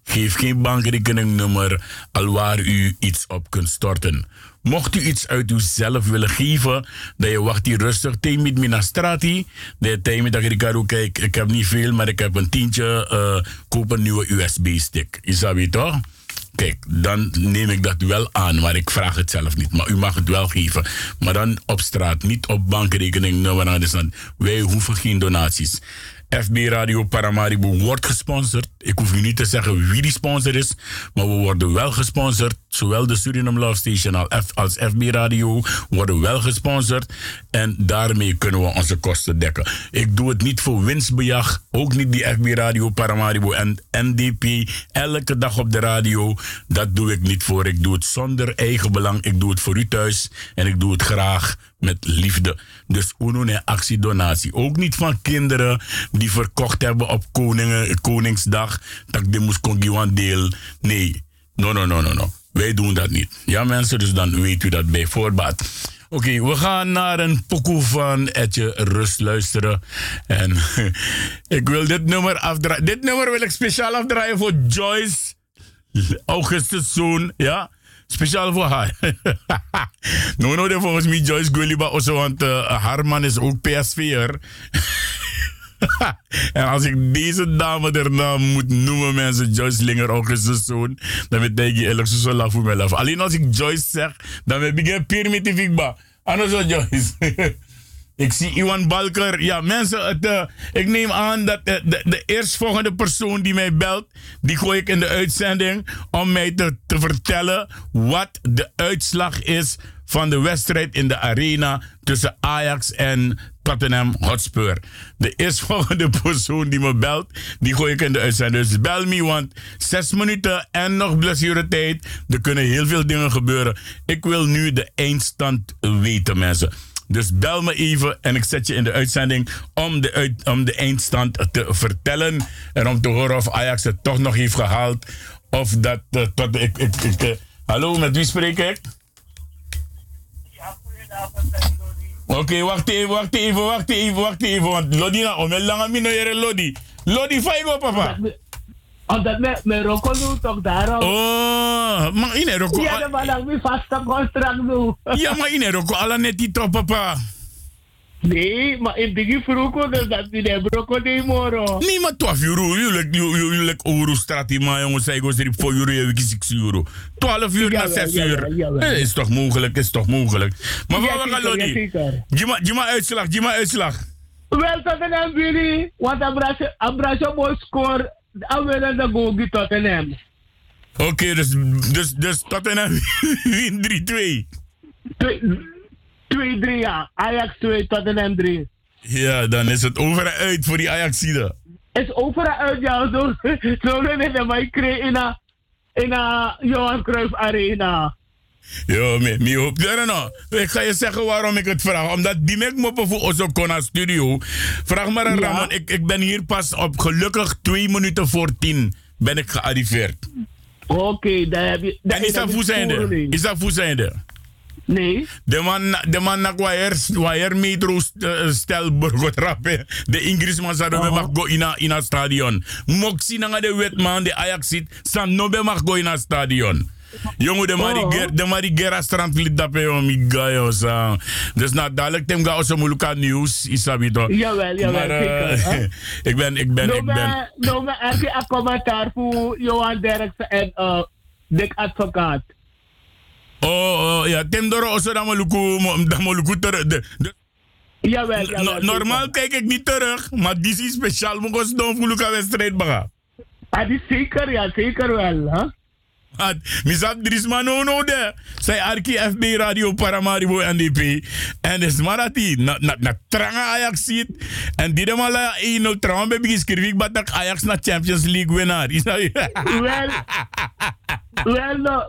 Speaker 2: geef geen bankrekeningnummer alwaar u iets op kunt storten. Mocht u iets uit uzelf willen geven, dat je wacht hier rustig tegen met minastrati. De tijd dat ik kijk, ik heb niet veel, maar ik heb een tientje, uh, koop een nieuwe USB-stick. Is dat weet toch? Kijk, dan neem ik dat wel aan, maar ik vraag het zelf niet. Maar u mag het wel geven. Maar dan op straat, niet op bankrekening. Nou, wij hoeven geen donaties. FB Radio Paramaribo wordt gesponsord. Ik hoef u niet te zeggen wie die sponsor is, maar we worden wel gesponsord. Zowel de Suriname Love Station als FB Radio worden wel gesponsord. En daarmee kunnen we onze kosten dekken. Ik doe het niet voor winstbejag. Ook niet die FB Radio Paramaribo en NDP. Elke dag op de radio. Dat doe ik niet voor. Ik doe het zonder eigen belang. Ik doe het voor u thuis. En ik doe het graag met liefde. Dus uno en actiedonatie. Ook niet van kinderen die verkocht hebben op Koningen, Koningsdag. Dat de moest kon deel. Nee. No, no, no, no, no. Wij doen dat niet. Ja, mensen, dus dan weet u dat bij voorbaat. Oké, we gaan naar een pokoe van Etje Rust luisteren. En ik wil dit nummer afdraaien. Dit nummer wil ik speciaal afdraaien voor Joyce, Augustus Zoon. Ja, Speciaal voor haar. no, no, de volgens mij Joyce Gulliba also, want uh, haar man is ook PSV'er. en als ik deze dame erna moet noemen, mensen, Joyce Linger, Augustus zoon, dan weet ik eerlijk zo laf voor mezelf. Alleen als ik Joyce zeg, dan heb ik geen permitief ik ba. Anders Joyce. Ik zie Iwan Balker. Ja, mensen, uh, ik neem aan dat de, de, de eerstvolgende persoon die mij belt, die gooi ik in de uitzending om mij te, te vertellen wat de uitslag is van de wedstrijd in de arena tussen Ajax en Tottenham Hotspur. De eerstvolgende persoon die me belt, die gooi ik in de uitzending. Dus bel me, want zes minuten en nog blessuretijd. Er kunnen heel veel dingen gebeuren. Ik wil nu de eindstand weten, mensen. Dus bel me even en ik zet je in de uitzending om de, uit, om de eindstand te vertellen. En om te horen of Ajax het toch nog heeft gehaald. Of dat uh, tot ik, ik, ik uh, Hallo, met wie spreek ik? Oké, okay, wacht even, wacht even, wacht even, wacht even. Want Lodi om lange mino Lodi. Lodi, faigo papa.
Speaker 5: Omdat me, me roko nu toch daarom.
Speaker 2: Oh, maar in roko.
Speaker 5: Ja, dan maar mi vasta contract nu.
Speaker 2: ja, maar in roko ala net toch papa.
Speaker 5: Nee, maar in digi fruko dus dat die de broko de moro.
Speaker 2: Nee, maar 12 euro, je lek euro strati maar jongens, zei go strip voor euro, je 6 euro. 12 uur na 6 uur. Eh, is toch mogelijk, is toch mogelijk. Maar wat we gaan Lodi? Jima, jima uitslag, jima uitslag.
Speaker 5: Wel, tot en aan jullie, want Abrasio mooi score Awelen de gogi Tottenham.
Speaker 2: Oké, okay, dus, dus, dus Tottenham win 3-2.
Speaker 5: 2-3 ja. Ajax 2, Tottenham 3.
Speaker 2: Ja, dan is het over en uit voor die Ajaxide.
Speaker 5: Is over en uit, ja. Zo, zo het, maar ik kreeg in een, in een
Speaker 2: Ja, me, me hoop daar nou. Ik ga je zeggen waarom ik het vraag. Omdat die mek me voor onze Kona studio. Vraag maar aan ja. Ramon. Ik, ik ben hier pas op gelukkig twee minuten voor tien ben ik gearriveerd.
Speaker 5: Oké, okay, daar heb je...
Speaker 2: en is dat voezijnde? Is dat voezijnde?
Speaker 5: Nee.
Speaker 2: De man, de man na kwaer, kwaer metro Stelburg trappen. De Ingrisman zou uh -huh. mag go in stadion. Moxie na de wetman, de Ajax zit, san no be mag go in a stadion. Jongen, de Mariger, de Marigera strand lid dat pe om. Dus na dadelijk tem ga onze moeilijke nieuws, isabito.
Speaker 5: Jawel, jawel, maar, uh,
Speaker 2: ik ben, ik ben, ik ben.
Speaker 5: No, maar heb je een commentaar voor Johan Derksen en uh, Dick Advocaat?
Speaker 2: Oh, oh ja, tem doro oso da maluku, da maluku terug.
Speaker 5: Jawel, jawel.
Speaker 2: No, normaal kijk ik niet terug, maar dit is speciaal. Moet ik doen voor de wedstrijd baga.
Speaker 5: Ah, die zeker, ja, zeker wel, hè?
Speaker 2: Misap Drisman no de. Zij Arki FB Radio Paramaribo NDP. En is marati. Na, na, na tranga Ajax ziet. En die de mala 1-0 tranga bij begin schrijf ik batak Ajax na Champions League winnaar. Is dat
Speaker 5: Wel. Wel no.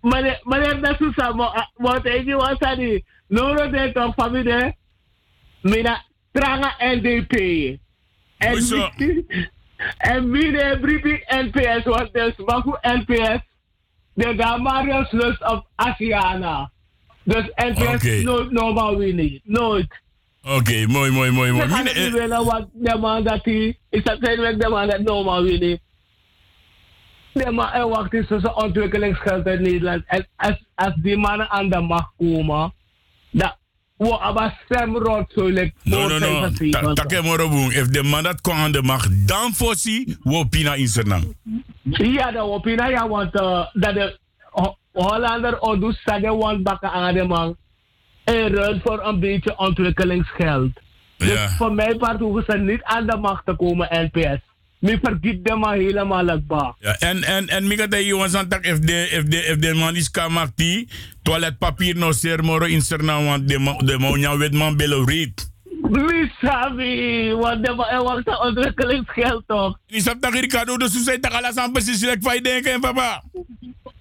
Speaker 5: Meneer, Nasusa, wat ik je was aan die. De toch familie. Mina tranga NDP. En en de briefing NPS, want dus maar NPS de Damarius Lust of Asiana. Dus NPS okay. nooit normaal winnen. Nooit.
Speaker 2: Oké, okay, mooi, mooi, mooi, mooi.
Speaker 5: Ik ga niet wat de man dat hij... Is dat zijn de man dat normaal winnen. Nee, maar er wacht is tussen ontwikkelingsgeld in Nederland. En als, als die mannen aan de macht komen... Dat we hebben stemrot zo like
Speaker 2: No, no, no. Take morobung. If de man dat komt aan de macht, dan voorzie we opina in Sernang.
Speaker 5: Ja, dat opina ja, want uh, dat de Hollander ondus zeggen want bakken aan de man. In ruil voor een beetje ontwikkelingsgeld. Dus voor mijn part hoeven ze niet aan de macht te komen, NPS. Mi vergiet de maar helemaal akba.
Speaker 2: Ja, en en en mi gata jongens aan tak if de if de if de man is kamakti toiletpapier no ser moro in serna want de de mo nya wet man belo reet.
Speaker 5: Mi sabi, want de ma wacht sa ontwikkelingsgeld toch.
Speaker 2: Ni sap tak Ricardo de susay tak ala sa precies lek fay denken papa.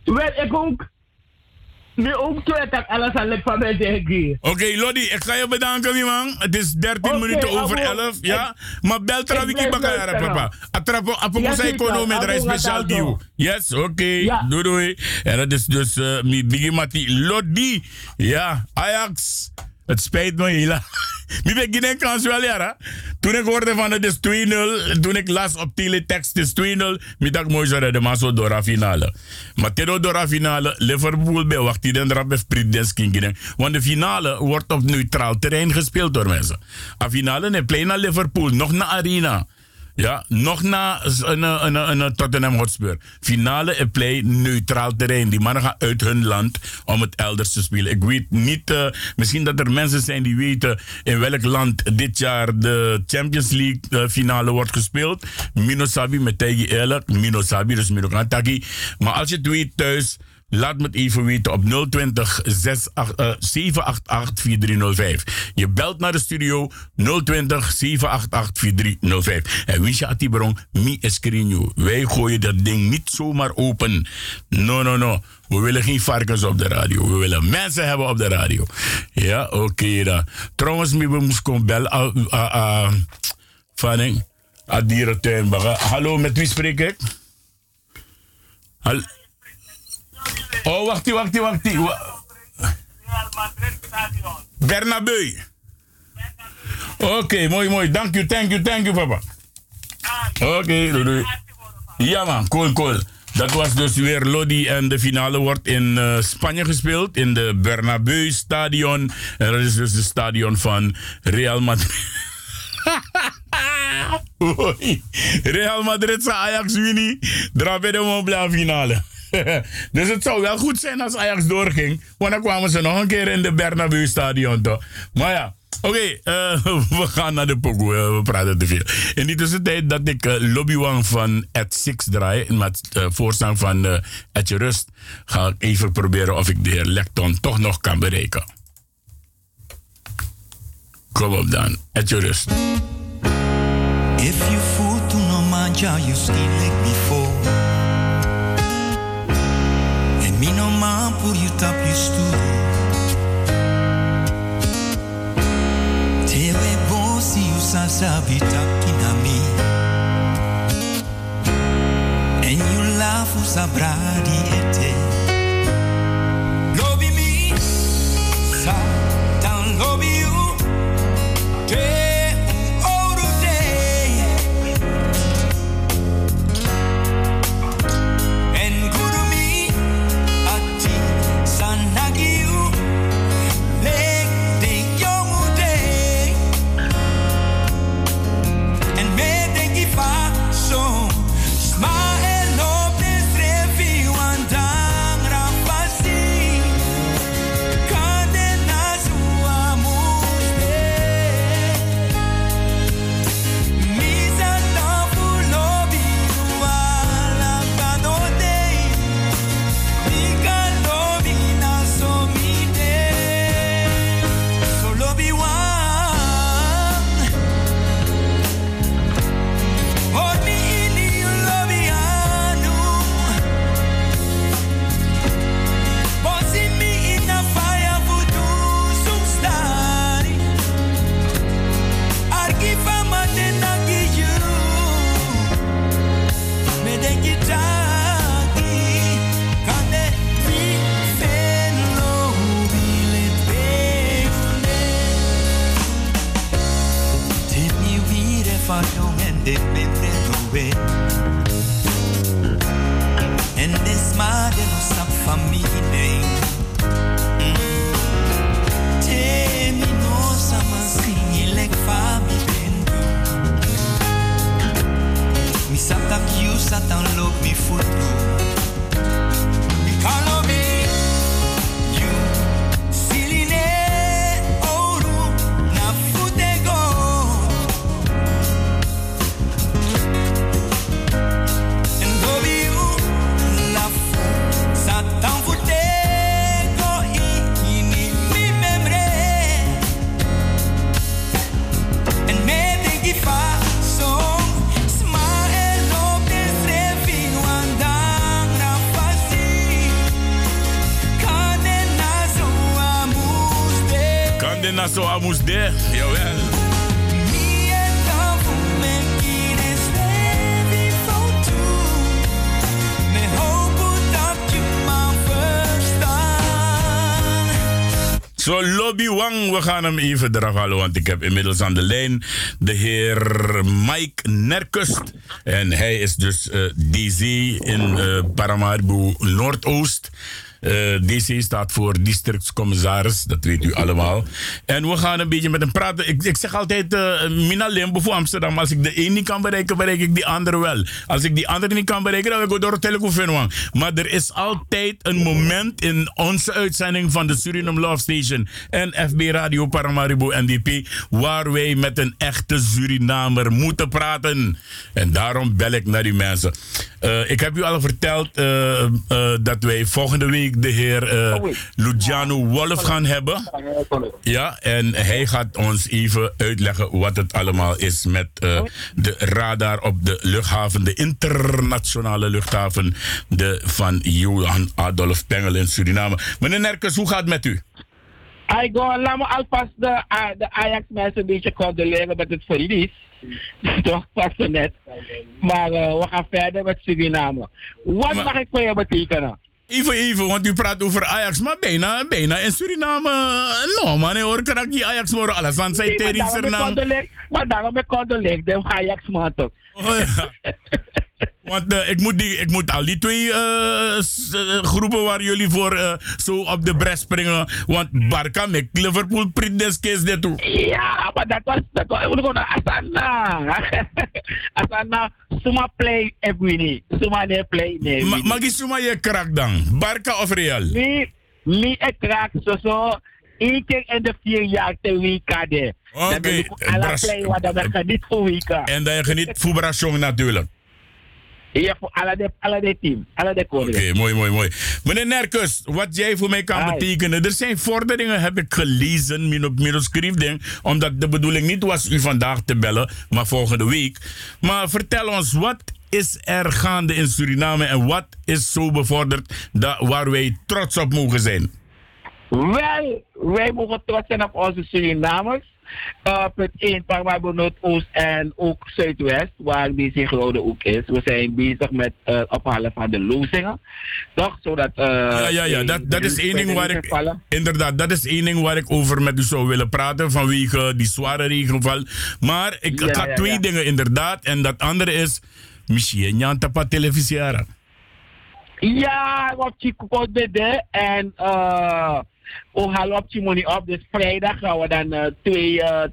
Speaker 5: Wel ik ook Nu ook twee tak alles aan het van mij.
Speaker 2: Oké, Lodi, ik ga je bedanken, man. Het is 13 okay, minuten over 11, ja? Maar bel Trawiki Bakayara, papa. Atrapo, apoko sa econo met rij speciaal nieuw. Yes, oké. Okay. Ja. Doei, doei. En dat is dus uh, mi Biggie Mati Lodi. Ja, Ajax. Het spijt me heel Mi ben geen kans wel. Toen ik hoorde van het is 2-0, toen ik las op teletext het is 2-0, mi dacht mooi zo de maso door finale. Maar tero door finale, Liverpool bij wacht die dan King. Want de finale wordt op neutraal terrein gespeeld door mensen. A finale ne play naar Liverpool, nog naar Arena. Ja, nog na een, een, een, een Tottenham Hotspur. Finale en play neutraal terrein. Die mannen gaan uit hun land om het elders te spelen. Ik weet niet, misschien dat er mensen zijn die weten in welk land dit jaar de Champions League finale wordt gespeeld. Minosabi met tegen eerlijk. Minosabi, dus Minokantaki. Maar als je het weet thuis Laat me het even weten op 020 788 4305. Je belt naar de studio 020 788 4305. En wist je, Atibrong, mi escrinio. Wij gooien dat ding niet zomaar open. No, no, no. We willen geen varkens op de radio. We willen mensen hebben op de radio. Ja, oké okay, dan. Trouwens, we moesten komen bellen. Uh, uh, uh, Hallo, met wie spreek ik? Hallo. Oh, wacht, wacht, wacht. Bernabeu. Oké, mooi, mooi. Dank u, thank you, thank you, papa. Oké, okay. Ja, man, cool, cool. Dat was dus weer Lodi en de finale wordt in uh, Spanje gespeeld. In de Bernabeu Stadion. En dat is dus het stadion van Real Madrid. Real Madrid zijn Ajax Winnie. Drapen de finale. dus het zou wel goed zijn als Ajax doorging. Want dan kwamen ze nog een keer in de Bernabeu stadion toch. Maar ja. Oké, eh, we gaan naar de pokoe. Uh, we praten te veel. In die tussentijd dat ik uh, Lobby Wang van Ed Six draai, met uh, voorstaan van uh, Etje Rust, ga ik even proberen of ik de heer Lecton toch nog kan bereiken. Kom op dan, Etje Rust. If you no manja, you still like before. No man pour you tap you stu. Tewe bon si you sa sabi tapina mi. And you laugh sa bradi gaan hem even eraf halen, want ik heb inmiddels aan de lijn de heer Mike Nerkust. En hij is dus DC in eh Paramaribo Noordoost. Eh, DC staat voor districtscommissaris, dat weet u allemaal. En we gaan een beetje met hem praten. Ik, ik zeg altijd, eh Mina Limbo voor Amsterdam. Als ik de een niet kan bereiken, bereik ik die andere wel. Als ik die andere niet kan bereiken, dan wil ik door het telefoon. Maar er is altijd een moment in onze uitzending van de Suriname Love Station en FB Radio Paramaribo NDP, waar wij met een echte Surinamer moeten praten. En daarom bel ik naar die mensen. Eh, ik heb u al verteld dat wij volgende week de heer eh Luciano Wolf gaan hebben. Ja, en hij gaat ons even uitleggen wat het allemaal is met eh, de radar op de luchthaven, de internationale luchthaven de, van Johan Adolf Pengel in Suriname. Meneer Nerkes, hoe gaat het met u?
Speaker 20: I go, laat me alvast de, A- de Ajax mensen een beetje condoleren met het verlies. Toch, pas net. Maar eh, we gaan verder met Suriname. Wat mag ik voor je betekenen?
Speaker 2: Even, even, want u praat over Ajax, maar bijna, bijna in Suriname. No, man, hoor, kan ik die Ajax alles
Speaker 20: maar
Speaker 2: tegen
Speaker 20: daarom ik
Speaker 2: Suriname.
Speaker 20: Maar daarom ik condoleer de Ajax man toch.
Speaker 2: Want eh, ik, moet die, ik moet al die twee eh, groepen waar jullie voor eh, zo op de bres springen. Want Barca met Liverpool print des kees dit toe.
Speaker 20: Ja, maar dat was, dat was, naar Asana. Asana, suma play Ebwini. Suma ne play nee.
Speaker 2: Ma, die suma je krak dan? Barca of Real?
Speaker 20: Nee, niet ik raak zo zo. Eén keer in de vier jaar te weekade.
Speaker 2: Oké,
Speaker 20: Dan ben ik alle
Speaker 2: Bras-
Speaker 20: play wat dan ben ik niet voor weekend.
Speaker 2: En je geniet voetbalsong natuurlijk.
Speaker 20: Ja, voor alle de, alle de team. Alle de
Speaker 2: Oké, mooi, mooi, mooi. Meneer Nerkus, wat jij voor mij kan betekenen. Er zijn vorderingen, heb ik gelezen, min op manuscript ding. Omdat de bedoeling niet was u vandaag te bellen, maar volgende week. Maar vertel ons, wat is er gaande in Suriname en wat is zo bevorderd dat, waar wij trots op mogen zijn?
Speaker 20: Wel, wij mogen trots zijn op onze Surinamers. Uh, punt 1, Paramaribo Noordoost en ook Zuidwest, waar deze grote ook is. We zijn bezig met uh, het ophalen van de lozingen. Toch? Zodat, uh,
Speaker 2: Ja, ja, ja. Dat, dat is één ding waar ik. Inderdaad, dat is één ding waar ik over met u zou willen praten. Vanwege die zware regenval. Maar ik,
Speaker 20: Ja,
Speaker 2: ik had
Speaker 20: ja,
Speaker 2: twee
Speaker 20: ja.
Speaker 2: dingen inderdaad. En dat andere is. Misschien Jan Tapa televisiara.
Speaker 20: Ja, op Chico de en uh, we halen op Chimoni op. Dus vrijdag gaan we dan uh, twee uh,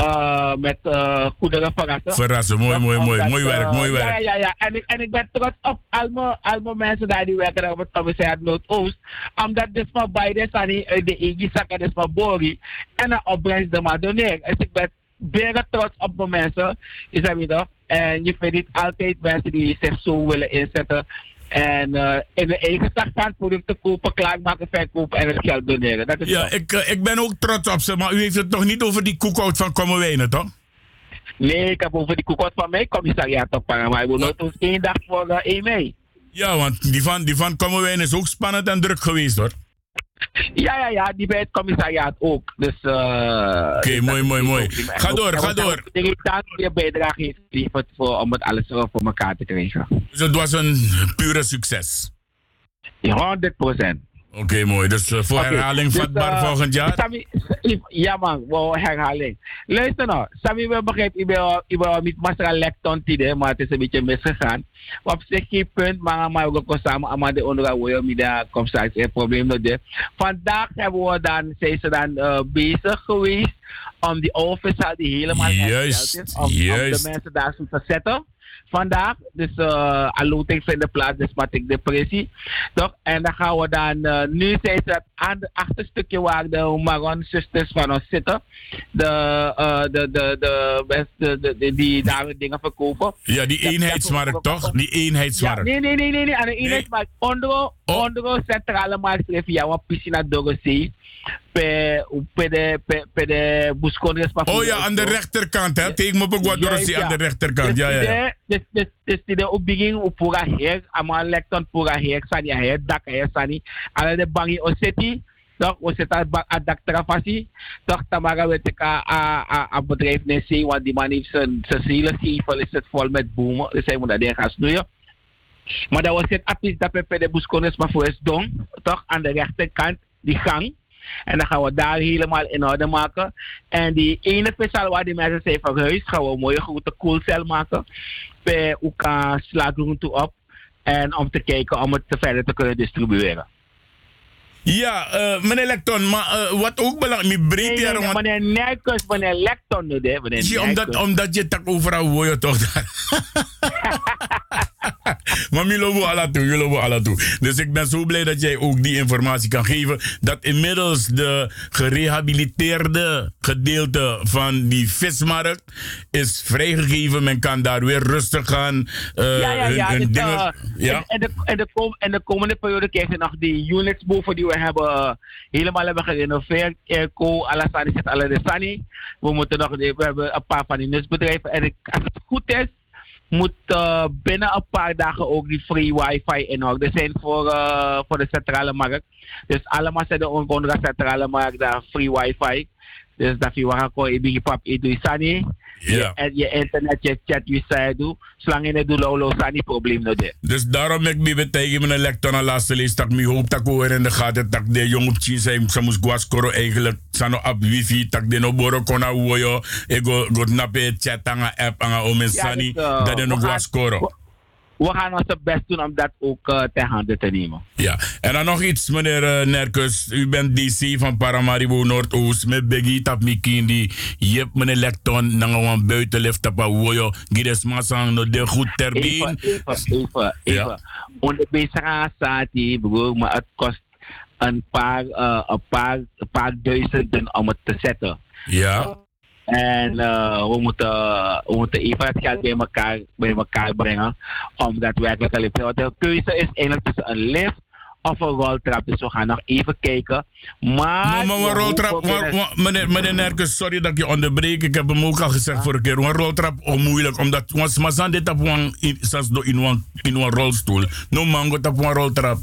Speaker 20: uh, met uh, goederen verrassen.
Speaker 2: Verrassen, mooi, mooi, mooi. Mooi werk, mooi werk.
Speaker 20: Ja, ja, ja. En ik, en ik ben trots op al mijn, al mijn mensen daar die werken op het commissariat Noordoost. Omdat dit van beide zijn de EG-zak en dit van Bori. En een opbrengst de maar doneer. Dus ik ben bijna trots op mijn mensen. Is dat weer En je vindt niet altijd mensen die zich zo willen inzetten. En uh, in de eigen zak van producten kopen, klaarmaken, verkopen en het geld doneren. Dat is
Speaker 2: Ja, ik, eh, ik ben ook trots op ze. Maar u heeft het nog niet over die koekhout van Kommerwijnen, toch?
Speaker 20: Nee, ik heb over die koekot van mijn commissariat op Paramaribo. Dat was één dag voor uh, 1 mei.
Speaker 2: Ja, want die van, die van Kommerwijnen is ook spannend en druk geweest, hoor.
Speaker 20: Ja, ja, ja, die bij het commissariaat ook. Dus, uh,
Speaker 2: Oké, mooi, mooi, mooi. Ga door, ga door.
Speaker 20: Ik denk dat je bijdrage heeft geleverd voor, om het alles voor elkaar te krijgen.
Speaker 2: Dus het was een pure succes.
Speaker 20: Ja, 100 procent.
Speaker 2: Oké, mooi. Dus eh, voor
Speaker 20: Oké,
Speaker 2: herhaling
Speaker 20: dus,
Speaker 2: vatbaar
Speaker 20: eh,
Speaker 2: volgend jaar.
Speaker 20: Sami, ja man, wow, herhaling. Luister nou, Sami, we begrijpen, ik ben, ik ben niet masra lekton tide, maar het is een beetje misgegaan. Maar op zich geen punt, maar maar gaan samen allemaal de onderhouden met de commissaris, geen probleem met dit. Vandaag hebben we dan, zijn ze dan uh, bezig geweest om die office die helemaal
Speaker 2: Juist,
Speaker 20: hersteld is, om, om de mensen daar zo te zetten vandaag. Dus uh, Aloting in de plaats, dus Matik Depressie. Toch? En dan gaan we dan, uh, nu zijn ze aan het achterstukje waar de Maron Sisters van ons zitten. De, uh, de, de, de, de, de, de, de, die daar dingen verkopen.
Speaker 2: Ja, die eenheidsmarkt, toch? Die
Speaker 20: Ja,
Speaker 2: eenheidsmarkt.
Speaker 20: nee, nee, nee, nee, nee. Aan de eenheidsmarkt. Onder, onder centrale markt je jouw piscina Dorosee. Per, per per.
Speaker 2: Oh ja, aan de rechterkant, hè? Tegen me ook wat door
Speaker 20: Juist,
Speaker 2: aan de
Speaker 20: ja.
Speaker 2: rechterkant. Ja, ja, ja.
Speaker 20: Dus, dus, dus de opbiging op pura heer, ama lekton pura heer, sani heer, dak heer, sani. Alle de bangi oseti, toch, we zitten aan dak trafasi, toch, tamara weet ik a, a, a, a bedrijf nesi, want die man heeft zijn, zielen gevel, is het vol met bomen, dus hij moet dat ding gaan snoeien. Maar dat was het apis dat we bij de buscones maar voor is dong, toch, aan de rechterkant, die gang. En dan gaan we daar helemaal in orde maken. En die ene speciaal waar die mensen zijn van huis, gaan we een mooie grote koelcel maken. Bij elkaar slagroom toe op. En om te kijken om het verder te kunnen distribueren.
Speaker 2: Ja, eh, meneer Lecton, maar eh, wat ook belangrijk, mi breed
Speaker 20: Nee, nee, nee, meneer Lecton, hè, meneer
Speaker 2: omdat, je tak overal je toch daar. maar mi lobo alla toe, alla toe. Dus ik ben zo blij dat jij ook die informatie kan geven. Dat inmiddels de gerehabiliteerde gedeelte van die vismarkt is vrijgegeven. Men kan daar weer rustig gaan. eh,
Speaker 20: ja, ja, ja.
Speaker 2: hun, hun
Speaker 20: dus, eh,
Speaker 2: ja.
Speaker 20: En, en, de, en, de kom, en de komende periode krijg je nog die units boven die we hebben eh, helemaal hebben gerenoveerd. Airco, Alassani zit alle de Sani. We moeten nog, we hebben een paar van die nutsbedrijven. En ik, als het goed is, moet eh, binnen een paar dagen ook die free wifi in orde zijn voor, eh, voor de centrale markt. Dus allemaal zijn de onkondige centrale markt daar free wifi. Dus dat je je bigi pap sani.
Speaker 2: Ja.
Speaker 20: En je internet, je chat, je zei doe. Het doet, lolo sani probleem no de.
Speaker 2: Dus daarom ik me betegen mijn lector aan laatste lees dat me hoop dat ik hoor in de gaten dat de jong op tien zijn ze moest eigenlijk sano op wifi tak de no boro kona woyo e go go nape chat anga app anga sani
Speaker 20: uh,
Speaker 2: dat de no guaskoro.
Speaker 20: We gaan ons best doen om dat ook eh, ter hande te nemen.
Speaker 2: Ja, en dan nog iets, meneer eh, Nerkus. U bent DC van Paramaribo Noordoost. Met Beggy tap Mikindi. Je hebt meneer Lecton. We buitenlift tapa woyo. Gides masang no de goed ter
Speaker 20: Even, even, even, even. Onder staat die, broer, maar het kost een paar, eh, een paar, een paar duizenden om het te zetten.
Speaker 2: Ja.
Speaker 20: En eh, we, moeten, we moeten even het geld bij elkaar, bij elkaar brengen om daadwerkelijk te liften. Want de keuze is eigenlijk tussen een lift of een roltrap. Dus we gaan nog even kijken. Maar,
Speaker 2: Maar, maar een
Speaker 20: we
Speaker 2: roltrap,
Speaker 20: binnen-
Speaker 2: wa- meneer, meneer Nerkus, sorry dat ik je onderbreek. Ik heb hem ook al gezegd vorige keer. Een roltrap is moeilijk, omdat mazan dit op een, in, in een, in een rolstoel. No mango op een roltrap.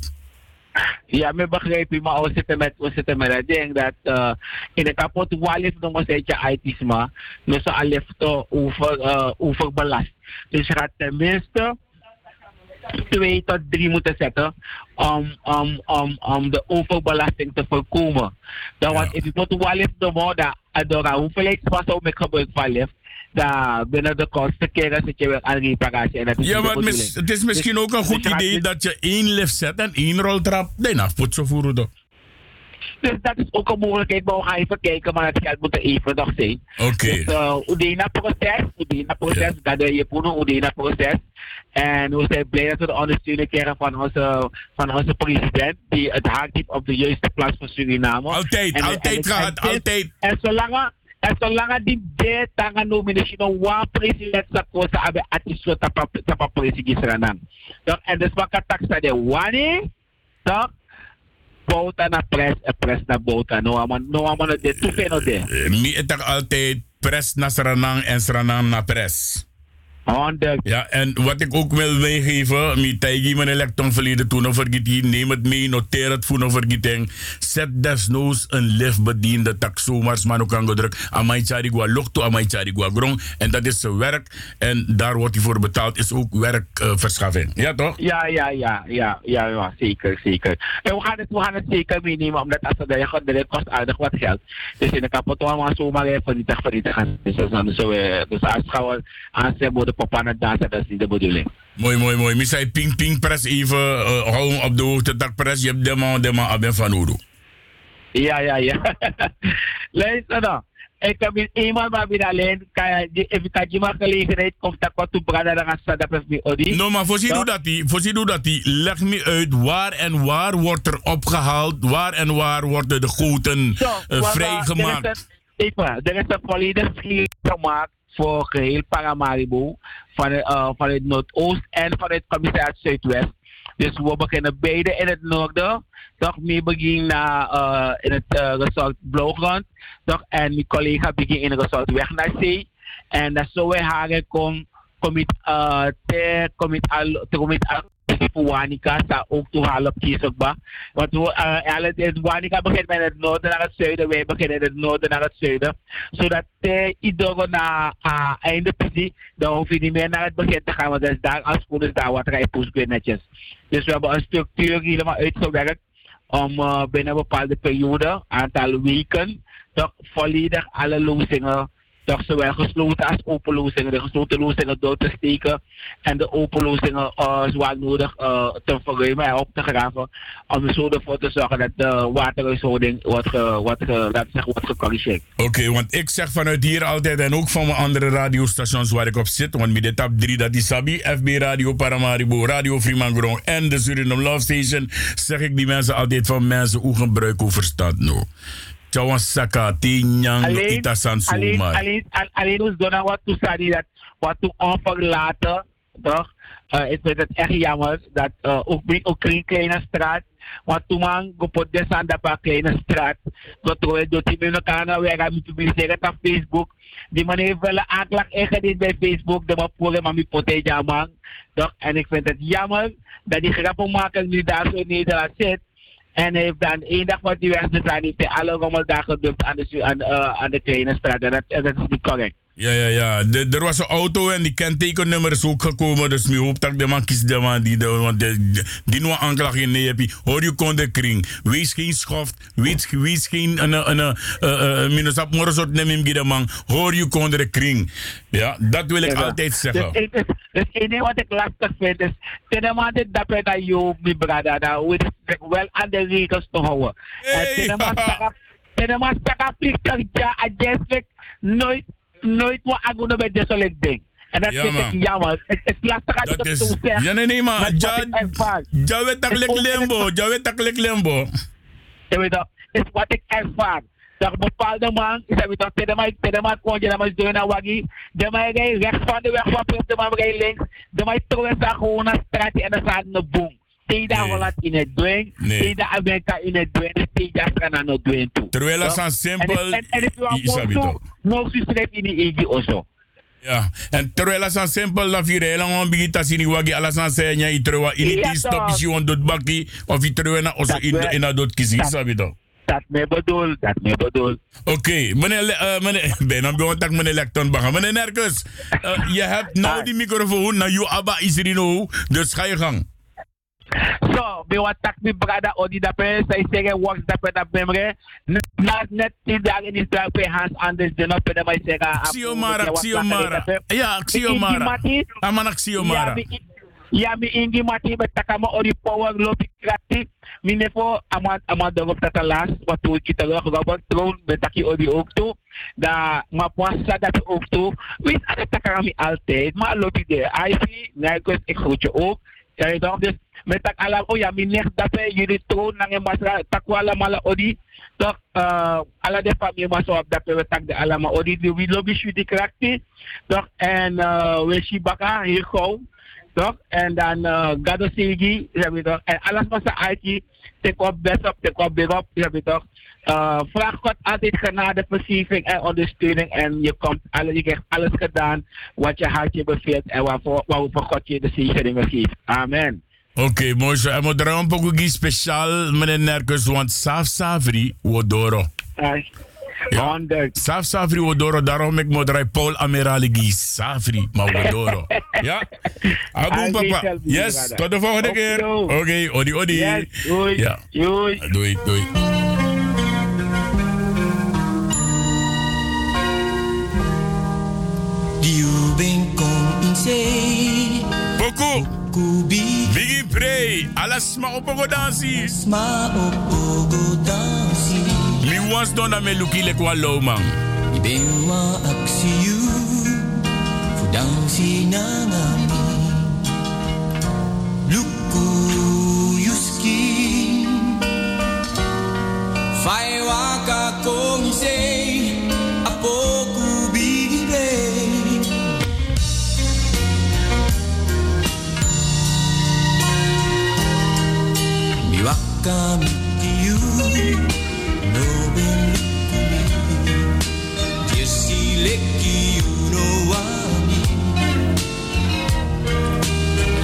Speaker 20: Ja, me begrijp je, maar we zitten met, we zitten met het ding dat uh, in de kapot wallet nog een beetje itisma, dus al lift over, uh, overbelast. Dus je gaat tenminste twee tot drie moeten zetten om, om, om, om de overbelasting te voorkomen. Dan want als je tot wallet de moda, door hoeveelheid space om ik gebruik van lift, binnen de kosten keren zit je weer aan reparatie. En dat is
Speaker 2: Ja, maar het, mis-
Speaker 20: bedoeling.
Speaker 2: het is misschien
Speaker 20: Dus-
Speaker 2: ook een goed idee dat je één lift zet en één roltrap. Zo voeren. toch?
Speaker 20: Dus dat is ook een mogelijkheid, maar we gaan even kijken, maar het geld moet er even nog zijn.
Speaker 2: Oké.
Speaker 20: Dus uh, Udina proces, Udina proces, dat de Jepoeno Udina proces. En we zijn blij dat we de ondersteuning krijgen van onze, van onze president, die het haakt heeft op de juiste plaats voor Suriname.
Speaker 2: Altijd,
Speaker 20: En-
Speaker 2: altijd
Speaker 20: en-
Speaker 2: gehad, altijd.
Speaker 20: En zolang, en zolang die de tanga nominatie nog one president sa kosa abe atiso tapa tapa president Suriname. Donc, en dus wat katak sa de wani, toch? Bouta na pres, en pres na bouta. No aman, no aman de tupe no de.
Speaker 2: Eh, Mi etak altijd pres na Sranang en Sranang na pres. Ja, en wat ik ook wil meegeven, mi taigi mijn elektron verleden toen over vergeten, neem het mee, noteer het voor vergeten. Zet desnoods een liftbediende tak zomaar man ook aan gedrukt. Amai charigua lokto, amai charigua grong. En dat is zijn werk. En daar wordt hij voor betaald, is ook werkverschaffing. ja toch?
Speaker 20: Ja, ja, ja, ja, ja, ja, zeker, zeker. En we gaan het, we gaan het zeker meenemen, omdat als het je gaat, dat kost aardig wat geld. Dus in de kapot maar zomaar even vernietig, vernietig gaan. Dus, dat dan zo, eh, dus als we ze moeten papa naar dansen, dat is niet de bedoeling.
Speaker 2: Mooi, mooi, mooi. Misai ping ping press even, uh, hou op de hoogte tak press. Je hebt de man, de man, aben van Udo.
Speaker 20: Ja, ja, ja. Luister dan. Ik heb eenmaal maar weer alleen, kan je, even kan je maar gelegenheid, komt dat wat toe brada, dan gaan dat even odi.
Speaker 2: No, maar voorzien hoe dat die, voorzien hoe dat die, leg me uit waar en waar wordt er opgehaald, waar en waar worden de goten uh, vrijgemaakt.
Speaker 20: Er is een, er is volledig gemaakt voor geheel Paramaribo van, uh, het Noordoost en van het commissariat Zuidwest. Dus we beginnen beide in het noorden. Toch, mee begin naar uh, in het uh, resort Blauwgrond. Toch, en mijn collega begin in het resort Weg naar Zee. En dat zo wij haar kom, kom ik uh, te, al, te al voor Wanika, sta ook toe halen op Kiesokba. Want uh, Wanika begint met het noorden naar het zuiden, wij beginnen in het noorden naar het zuiden. Zodat uh, iedereen na uh, einde dan hoef je niet meer naar het begin te gaan, want dat is daar, als goed is daar wat rijpoes netjes. Dus we hebben een structuur helemaal uitgewerkt om binnen een bepaalde periode, aantal weken, toch volledig alle lozingen, toch zowel gesloten als open lozingen, de gesloten lozingen door te steken en de open lozingen uh, zwaar nodig uh, te verruimen en op te graven, om er zo ervoor te zorgen dat de waterhuishouding wordt, ge, we zeggen, gecorrigeerd.
Speaker 2: Oké, want ik zeg vanuit hier altijd en ook van mijn andere radiostations waar ik op zit, want met de tap 3 dat is Sabi, FB Radio Paramaribo, Radio Fremangrom en de Suriname Love Station, zeg ik die mensen altijd van mensen hoe gebruik hoe verstand nou. Tjawan saka, tinyang,
Speaker 20: alleen,
Speaker 2: itasan
Speaker 20: alleen,
Speaker 2: zomaar.
Speaker 20: alleen, al- alleen ons doen wat toe sadi dat wat toe onverlaten, toch? Uh, ik vind het echt jammer dat uh, ook ook in kleine straat, want toen man gepot desan dat pa kleine straat, dat we door die mensen kan we gaan publiceren op Facebook. Die man heeft wel een aanklacht ingediend bij Facebook, de man voor maar mi pote jammer, toch? En ik vind het jammer dat die grappenmaker nu daar zo in Nederland zit. En heeft dan één dag wat die weg te zijn, heeft hij alle rommeldagen gedumpt aan de, aan, uh, aan de kleine straat. En dat, dat is niet correct.
Speaker 2: Ja, ja, ja. De- Er was een auto en die kentekennummer is ook gekomen. Dus ik hoop dat de man kiest de man die, de, want de, de- die nog aanklacht in nee. Hoor je kon de kring. Wees geen schoft. Wees, wees geen een een een minus op morgen neem hem de man. Hoor je kon de kring. Ja, dat wil ik
Speaker 20: Ja.
Speaker 2: altijd zeggen.
Speaker 20: Dus, dus, dus één ding wat ik lastig vind is, ten mate dat we dat je mijn brada, dat we wel aan de regels te houden. En ten mate ten mate dat plichtig ja, adjustelijk nooit, nooit wat agone bij soort ding. En dat
Speaker 2: Ja,
Speaker 20: vind ik jammer. Het is lastig als ik
Speaker 2: Dat
Speaker 20: het zo zeg.
Speaker 2: Ja, nee, nee, maar.
Speaker 20: Maar
Speaker 2: Ja,
Speaker 20: ik
Speaker 2: weet dat
Speaker 20: ook-
Speaker 2: lembo. Ja, weet dat lek lembo.
Speaker 20: Je weet toch, is wat ik ervaar. Dat bepaalde man, is dat weet toch, tegen mij, tegen mij kon je, dat maar doen naar waggie. De mij rechts van de weg van Prins, de mij rijdt links. De mij trouwens daar gewoon naar straat en dan staat een boom. Tegen Holland in het dwing,
Speaker 2: Nee.
Speaker 20: in het dwing, en tegen Strana in het dwing toe.
Speaker 2: Terwijl
Speaker 20: Toch?
Speaker 2: aan simpel-
Speaker 20: En, you
Speaker 2: Is
Speaker 20: in die.
Speaker 2: Ja, en terwijl als aan simpel dat vier heel lang begint te zien, wagi alles aan itrewa in het stop is je of na also
Speaker 20: Dat
Speaker 2: in in dat kiezen,
Speaker 20: dat-
Speaker 2: sabi toch?
Speaker 20: Dat me bedoel, dat me bedoel.
Speaker 2: Oké, meneer, eh, meneer, ben dan bij tak meneer Lecton baga. Meneer eh, je hebt nou die microfoon, nou je abba is er nou, dus ga je gang.
Speaker 20: So, be tak mi brada odi dape, say sege works dape da bemre. Na net in is dape hands on this dinner pe da mai sega.
Speaker 2: Xiomara, Xiomara. Ja, Xiomara. Amana Xiomara.
Speaker 20: Ya mi ingi mati be takama odi power lopi krati. Mi nefo ama ama dogop tata las watu kita lo Robert Tron be taki odi ook toe. Da ma puasa dat toe. Wist ada takami altijd, maar lopi de. Ivy, Nijkers, ik groet je ook. Ja, je toch? Dus met tak alam oh ja, min nek dape jullie troon nang masra takwala mala odi. Uh, ala de maso op dape we tak de alama odi di we lobby shoot die krakti. Toch en uh, we shibaka hier gauw. Toch en dan gado heb je toch? En alles wat ze uitje, take op best op, take op big heb je toch? Uh, vraag God altijd genade, versieving en ondersteuning. En je, komt, alle, je krijgt alles gedaan wat je hartje beveelt en waarvoor, waarvoor God je de zegeningen geeft. Amen.
Speaker 2: Oké, mooi zo. En moet er een speciaal, meneer Nerkus, want Saf Savri, Wodoro.
Speaker 20: Ja.
Speaker 2: Saf Savri, Wodoro, daarom ik moet er Paul Ameraligi, Savri, maar Wodoro. ja? Abu papa. Yes, tot de volgende keer. Oké, odi odi.
Speaker 20: Yes, doei.
Speaker 2: Ja.
Speaker 20: Doei.
Speaker 2: Doei, doei.
Speaker 19: In zee.
Speaker 2: Poku. Biggie Prey. Alas ma opogo dansi.
Speaker 19: Ma opogo dansi.
Speaker 2: Mi was don na me luki le kwa low man.
Speaker 19: I ben wa aksi you. Fu dansi na ngami. Luku yuski. Fai waka kong say. Miti you. No you. No wami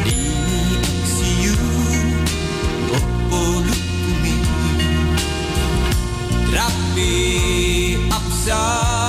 Speaker 19: Dini aksi you. Rapi apsa Waka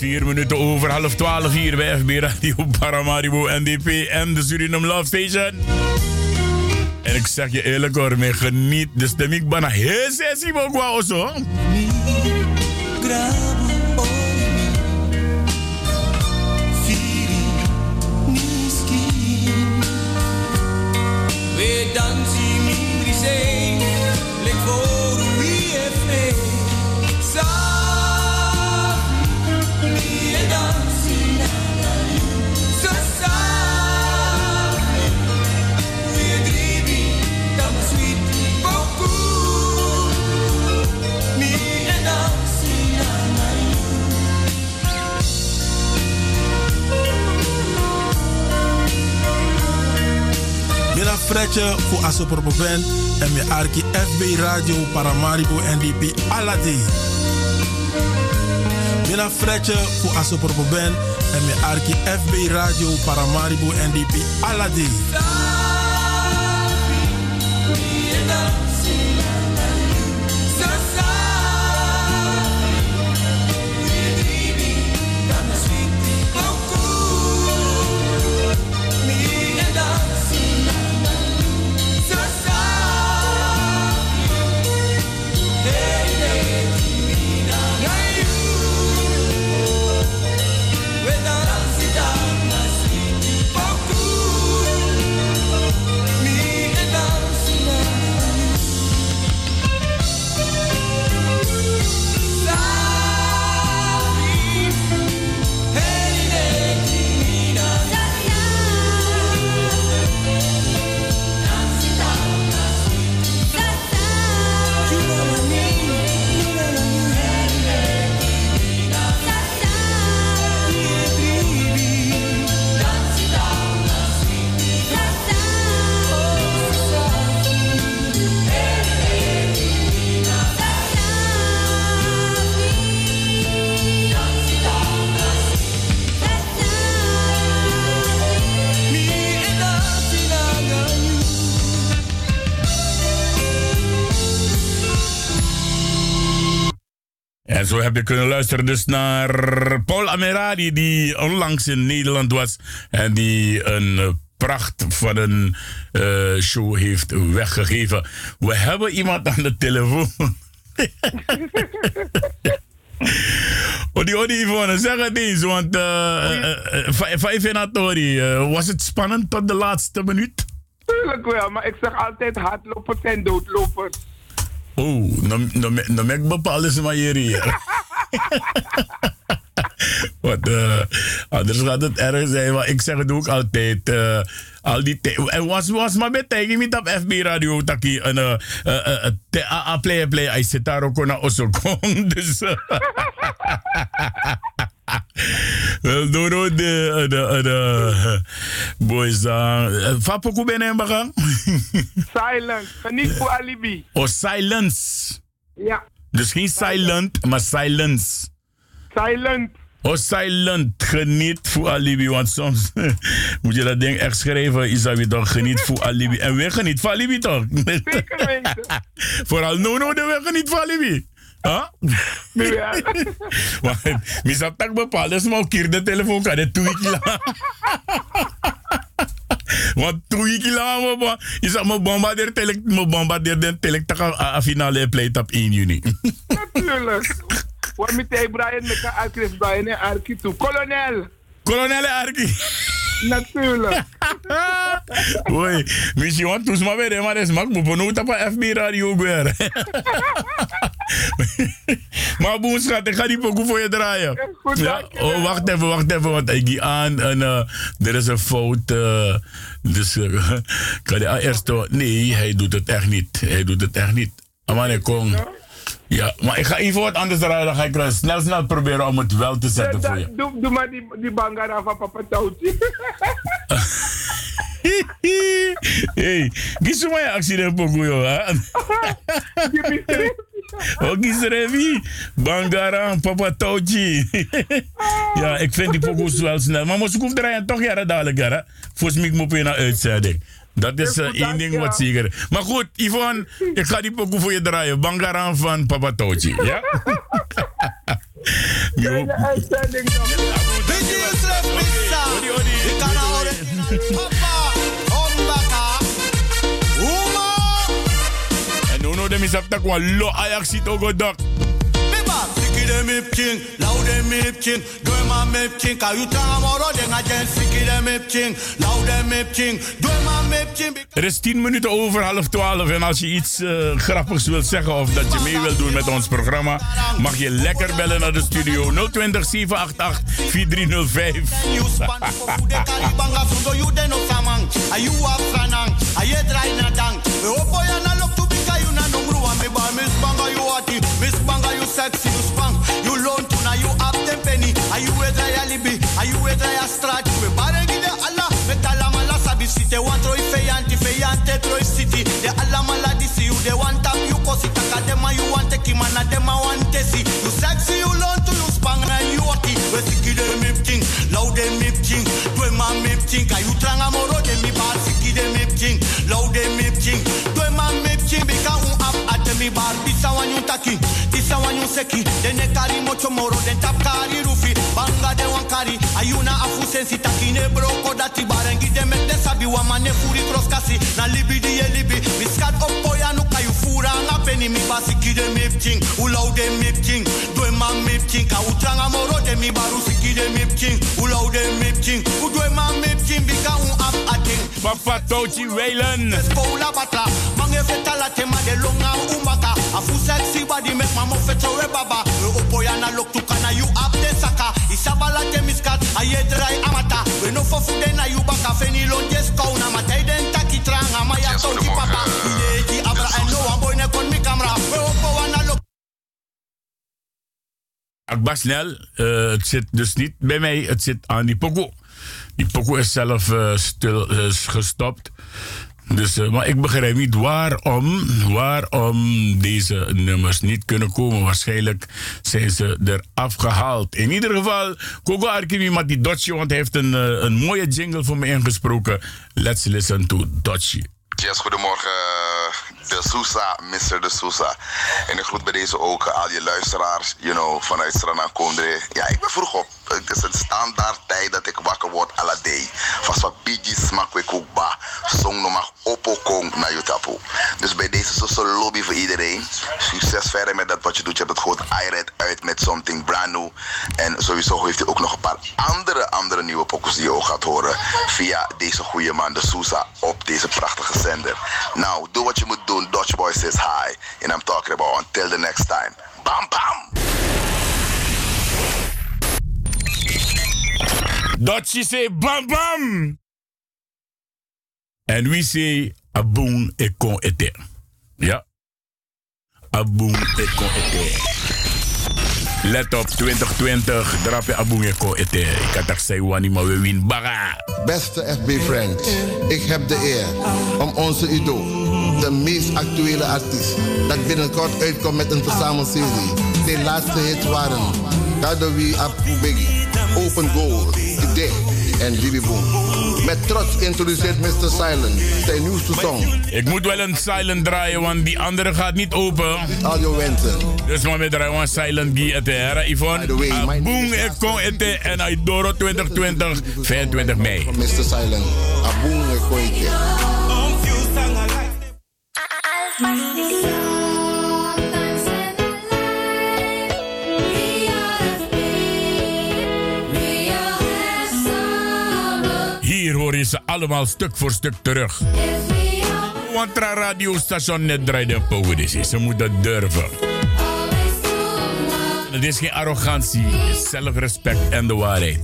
Speaker 2: vier minuten over half twaalf hier bij FB Radio Paramaribo NDP en de Suriname Love Station. En ik zeg je eerlijk hoor, me geniet. De stemming bijna heel sessie ook wel zo.
Speaker 19: We dansi mi
Speaker 21: fretje voor Asopropoven en mijn arki FB Radio Paramaribo NDP Alade. Mina fretje voor Asopropoven en mijn arki FB Radio Paramaribo NDP Alade.
Speaker 2: En zo heb je kunnen luisteren dus naar Paul Ameradi, die onlangs in Nederland was. En die een eh, pracht van een eh, show heeft weggegeven. We hebben iemand aan de telefoon. Die Odi Yvonne, zeg het eens, want uh, vijf inatori, was het spannend tot de laatste minuut?
Speaker 22: Tuurlijk wel, maar ik zeg altijd hardlopers en doodlopers.
Speaker 2: Oh, dan no, ik bepaalde ze maar hier. Want uh, anders gaat het erg zijn. Maar ik zeg het ook altijd. Uh, al die en was was maar met tegen met op FB radio taki en uh, uh, play play I zit daar ook naar Osokong dus wel door de de de boys dan Fapo ku ben bagang
Speaker 22: Silence niet voor alibi
Speaker 2: Oh silence
Speaker 22: Ja
Speaker 2: Dus geen silent maar silence
Speaker 22: Silent
Speaker 2: Oh, silent. Geniet voor alibi. Want soms moet je dat ding echt schrijven. Isabi toch geniet voor alibi. En we geniet voor alibi toch?
Speaker 22: Zeker weten.
Speaker 2: Vooral Nono de we geniet voor alibi. Huh?
Speaker 22: Ja.
Speaker 2: maar misap tak bepaald. Dus maar keer de telefoon kan het twee kilo. Want twee kilo mo is dat mo bombardeer telek mo bombardeer den telek tak a finale play op 1 juni.
Speaker 22: Natuurlijk. Wat met hij Brian met de Archie Brian en Archie toe. Kolonel.
Speaker 2: Kolonel Archie.
Speaker 22: Natuurlijk.
Speaker 2: Oei, misschien want toen maar weer, maar is mak mo pono op FB radio weer. maar boem schat, ik ga die pokoe voor je draaien.
Speaker 22: Goed,
Speaker 2: ja, oh, wacht even, wacht even, want ik ga aan en uh, er is een fout. Uh, dus uh, kan hij eerst. Nee, hij doet het echt niet. Hij doet het echt niet. Amane, kom. Ja, maar ik ga even wat anders draaien. Dan ga ik snel, snel proberen om het wel te zetten
Speaker 22: ja,
Speaker 2: voor je.
Speaker 22: Doe, doe maar die, die bangara van papa Touwtje.
Speaker 2: hey, je actie in Pogo, joh. Oh, kies er even. Bangara, papa Touwtje. ja, ik vind die Pogo's wel snel. Maar moest ik hoef draaien toch jaren dadelijk, hè? Volgens mij moet je naar uitzending. Dat is uh, één ding wat zeker. Maar goed, Yvonne, ik ga die pokoe voor je draaien. Bangaran van Papa Tochi. Ja?
Speaker 22: Hele uitzending
Speaker 2: En nu no de misap tak wan lo ayak sit ogo dak.
Speaker 23: Siki de mip king, loud de mip king, doe ma mip king, ka you tang moro de nga jen siki de mip king, loud de mip king, doe ma mip king.
Speaker 2: Er is 10 minuten over half 12 en als je iets eh, grappigs wilt zeggen of dat je mee wilt doen met ons programma, mag je lekker bellen naar de studio 020 788 4305.
Speaker 23: Banga sundo you de no samang, ayu afranang, aye dry na dang. We opo ya na look to bika you na gruwa me miss banga you ati, miss banga you sexy you spang, you loan to na you up ten penny, ayu we dry a libi, ayu we dry a strat, we bare gide alla, me tala mala sabi site want troi feyanti feyante troi city, de alla mala disi you. De want tap you kosi taka dema you want take mana dema want tesi, you sexy you loan to you spang na you ati, we siki de mip king, loud de mip king, dwe ma mip king, ka you tranga moro de mi bar de mip king, loud de mip king, dwe ma mip ap ate mi bar, you taki, bisa wan you seki, de ne kari mocho moro, den tap kari rufi, banga de wan kari, ayuna afu sensi taki ne broko dati barengi de met de sabi wa mane furi cross kasi, na libi di libi, miskat ya kayu fura nga peni mi basiki de mip king, u loud de mip king, dwe ma mip king, ka u tranga moro de mi baru siki de mip king, u loud de mip king, u dwe ma mip king, bika un ap ating.
Speaker 2: Papa Tochi Wayland.
Speaker 23: Skola bata, mange fetala tema de longa umbaka, afu sexy body make mama baba, we oppo ya na look to kana you up de saka, isabala te miskat, aye dry amata, we no for food na you baka feni lonje skona, matay den taki tranga, maya tochi papa, yeji abra and no ne kon mi camera, we oppo wa na look
Speaker 2: Akba snel, eh, het zit dus niet bij mij, het zit aan die pokoe. Die pokoe is zelf eh, stil eh, gestopt. Dus, eh, maar ik begrijp niet waarom, waarom deze nummers niet kunnen komen. Waarschijnlijk zijn ze er afgehaald. In ieder geval, Kogo Arkimi die Dotje, want hij heeft een, eh, een mooie jingle voor me ingesproken. Let's listen to Dotje.
Speaker 24: Yes, goedemorgen. De Sousa, Mr. De Sousa. En ik groet bij deze ook al je luisteraars, you know, vanuit Strana Kondre. Ja, ik ben vroeg op. Het is een standaard tijd dat ik wakker word alla day. Vast wat kookba. Song nog mag opokong naar Jutapu. Dus bij deze social lobby voor iedereen. Succes verder met dat wat je doet. Je hebt het goed iRed uit met something brand new. En sowieso heeft hij ook nog een paar andere, andere nieuwe pokus die je ook gaat horen. Via deze goede man, de Sousa, op deze prachtige zender. Nou, doe wat je moet doen. Dutch Boy says hi. And I'm talking about until the next time. Bam, bam!
Speaker 2: Dotje say bam bam. En wie say aboon e kon ete. Ja. Aboon e kon ete. Let op 2020, drap je aboon e kon ete. Ik had dat zei wani maar we win baga.
Speaker 25: Beste FB-friends, ik heb de eer om onze idool, de meest actuele artiest, dat binnenkort uitkomt met een verzamelserie. Zijn laatste hits waren Kadowi Apu Biggie, Open Goal, Idee en Boom. Met trots introduceert Mr. Silent zijn nieuwste song.
Speaker 2: Ik moet wel een silent draaien, want die andere gaat niet open.
Speaker 25: Al je wensen.
Speaker 2: Dus maar met draaien silent die ete. Hera Yvonne, aboon e kon ete en Aidoro 2020, 25 mei.
Speaker 25: Mr. Silent, Aboom e Koike.
Speaker 2: Hier ze allemaal stuk voor stuk terug. Want het radiostation net draaide een poëzie. Ze moeten durven. Het is geen arrogantie, het is zelfrespect en de waarheid.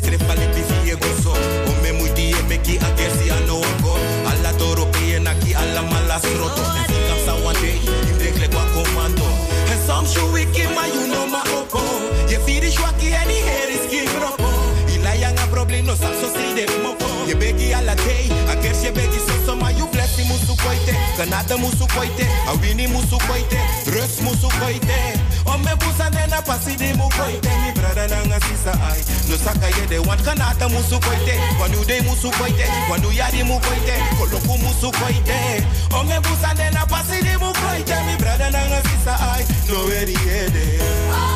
Speaker 23: Kanada musu koite, a wini musu koite. Rus musu koite. Me busa nena pasi de mu koite. Mi brada nanga sisa ai. No saka ye de want kanata musu koite. Kwanu de musu koite. Kwanu yadi mu koite. Koloku musu koite. O me busa nena pasi de mu koite. Mi brada nanga sisa ai. No head.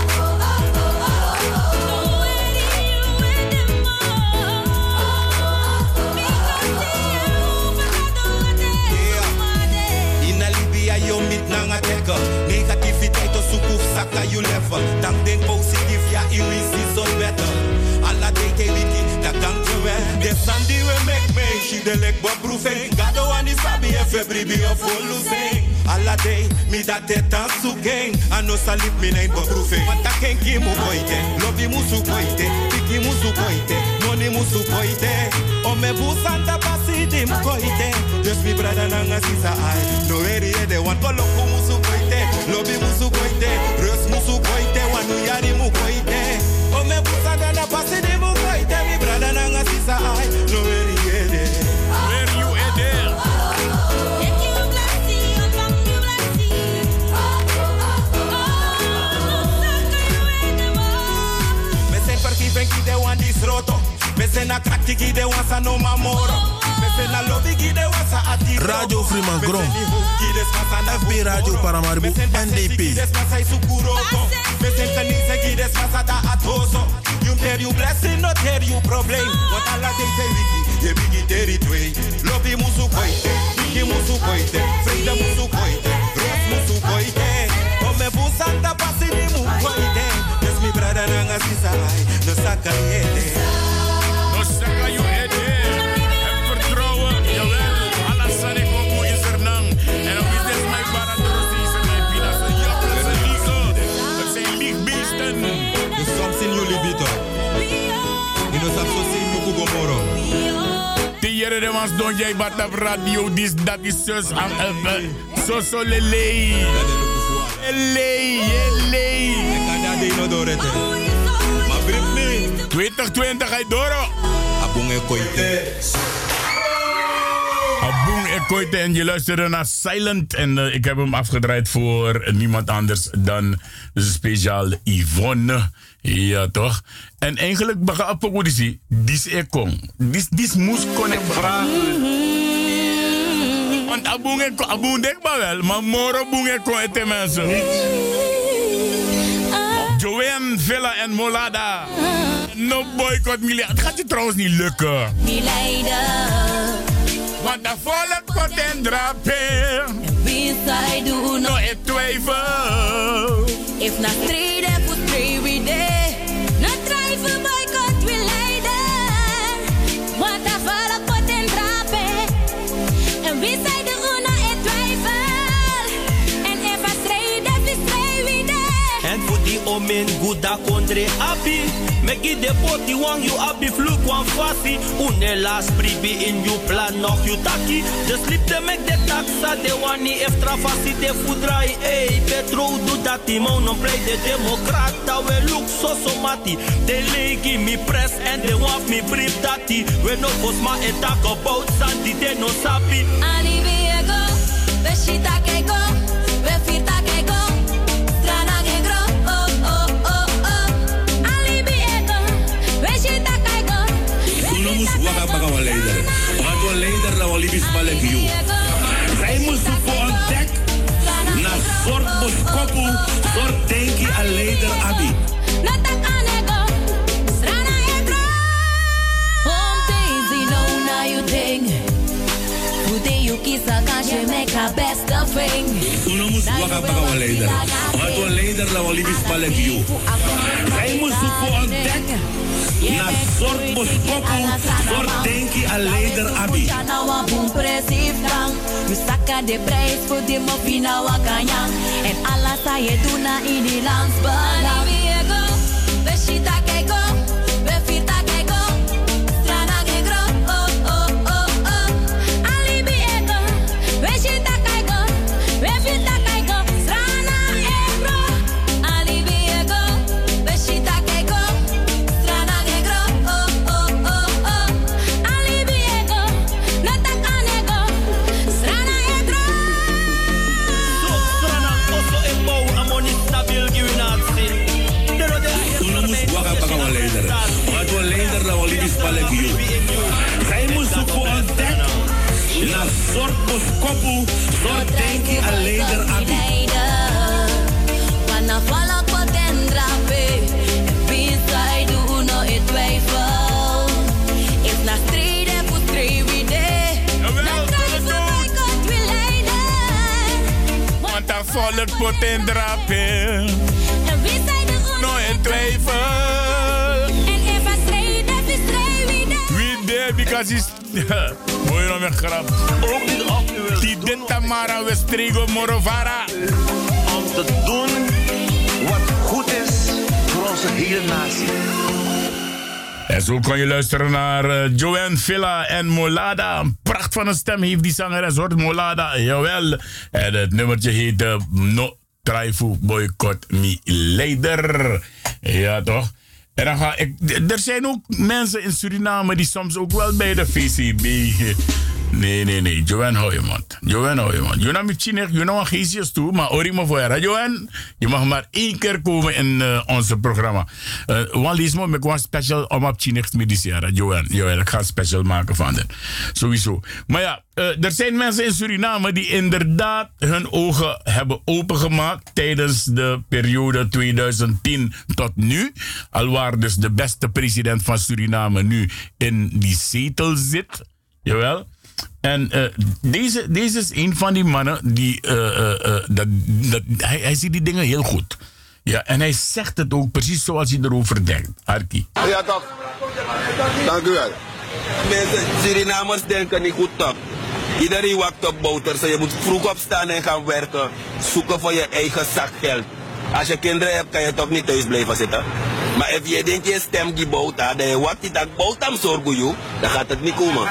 Speaker 23: nega Negativiteit o sukuf saka you leven. Dan denk positief ja iwi si son better. Alla date dat da gang tuwe De sandy we make me she de lek bo proefen. Gado ani sabi e febri bi of wolu zeng Alla day mi da teta su gang. Ano salip mi nein bo proofen Mata ken ki mu koite Lobi mu su koite Piki mu su koite Money mu su koite Ome bu santa pasi dim koite Just mi brada nanga sisa ai No eri e de wan kolo kumu su koite. Lobby mu su koite. Rus mu su koite. Wanu yari mu koite. O me busanta na pasi koite. Mi brada nanga sisa ai. No eri de.
Speaker 2: Where you at there?
Speaker 23: Me sen vergieven ki de wan dis roto. Me sen na krakti ki de wan sa no mamoro. Me sen na lobby ki de wan sa ati
Speaker 21: Radio Freeman Grom. FB Radio Paramaribo NDP.
Speaker 23: Me sen kanise ki des masa da atoso. You tear you blessing, not tear you problem. Wat alla day te wiki, ye bigi teri twee. Lobby musu koite, bigi musu koite. Vrede musu koite, ros musu koite. Ome busanta pasi ni mu koite. Yes mi brada nanga sisa ai, no saka yete.
Speaker 2: Was don jij bat op radio, dis dat is zus aan so so lele. Lele, lele.
Speaker 23: Kada de no dorete. Ma brip me.
Speaker 2: 2020 hij doro.
Speaker 23: Abung e koite.
Speaker 2: Aboen Ekoite en je luisterde naar Silent. En eh, ik heb hem afgedraaid voor niemand anders dan speciaal Yvonne. Ja, toch? En eigenlijk, baga dis ekong. Dis, dis kon ik vragen. Want aboen eko, dekba wel, maar moro aboen eko mensen. Joanne, Villa en Molada. No boycott, Milia. Het gaat je trouwens niet lukken.
Speaker 19: Die leider.
Speaker 2: Want de volk wordt en drapen.
Speaker 19: Wie zij doen
Speaker 2: No, ik twijfel.
Speaker 19: If na strijden voor strijden we day. Na twijfel boycott we leider. Want de volk wordt en drapen. En wie zij doen no ik twijfel. En if a strijden we strijden we day.
Speaker 26: En voor die omen guda kondre abi Meki de poti wang you abi fluk wan fasi Une las pribi in you plan nog you taki De slip de mek de taxa de wani eftra fasi de fudrai Ey Petro do dati mo non play de democrata We look so so mati De legi mi press and they want me brief dati We no fos ma e talk about santi de no sabi.
Speaker 19: Ani viego, veshita que
Speaker 27: Waka baka wa leider. Want wa leider la wa libis balek you. Zij moest voor een tek. Na soort bos kopu. Soort denki a leider abi.
Speaker 19: nata anego, strana que gro. Home days, you know now you think. Today you kiss a cash, you make a best of thing.
Speaker 27: Uno mus waka baka wa leider. Want wa leider la wa libis balek you. Zij moest voor een tek. Na soort bos kopu. Soort denki a leider abi.
Speaker 19: Me saca de prijs voor de mopina wakanyang. En alla saye duna in die landsbana.
Speaker 27: Na soort bos kopu. Soort denki a leider abi.
Speaker 19: Wanna follow pot and drop it. Beside you no it twijfel. If na strijden voor day. Na we leiden.
Speaker 2: Want de volk wordt en drapen.
Speaker 19: En wie de
Speaker 2: No, in twijfel. Nee, because is. Mooi nog een grap. Die dit Tamara Westrigo Morovara.
Speaker 26: Om te doen wat goed is voor onze hele natie.
Speaker 2: En zo kon je luisteren naar uh, Joanne Villa en Molada. Een pracht van een stem heeft die zangeres, hoort Molada. Jawel. En het nummertje heet uh, No Traifu Boycott Me Leider. Ja, toch? En dan ga ik... Er zijn ook mensen in Suriname die soms ook wel bij de VCB... Nee, nee, nee. Johan, hou je mond. Johan, hou je mond. Je nam je je nam geestjes toe, maar ori me voor Johan, je mag maar één keer komen in uh, ons programma. Uh, Wan lees me met een special om op medicera. Johan, Johan, ik ga special maken van dit. Sowieso. Maar ja, uh, er zijn mensen in Suriname die inderdaad hun ogen hebben opengemaakt tijdens de periode 2010 tot nu. Alwaar dus de beste president van Suriname nu in die zetel zit. Jawel. En uh, deze, deze is een van die mannen die. Uh, uh, dat, dat, hij, hij ziet die dingen heel goed. Ja, en hij zegt het ook precies zoals hij erover denkt. Arki.
Speaker 28: Ja, toch. Dank u wel. Mensen, Surinamers denken niet goed, toch? Iedereen wacht op boter. Je moet vroeg opstaan en gaan werken. Zoeken voor je eigen zakgeld. Als je kinderen hebt, kan je toch niet thuis blijven zitten. Maar als je denkt je stem die bouta, dat je wat die dat je, dan gaat het niet komen.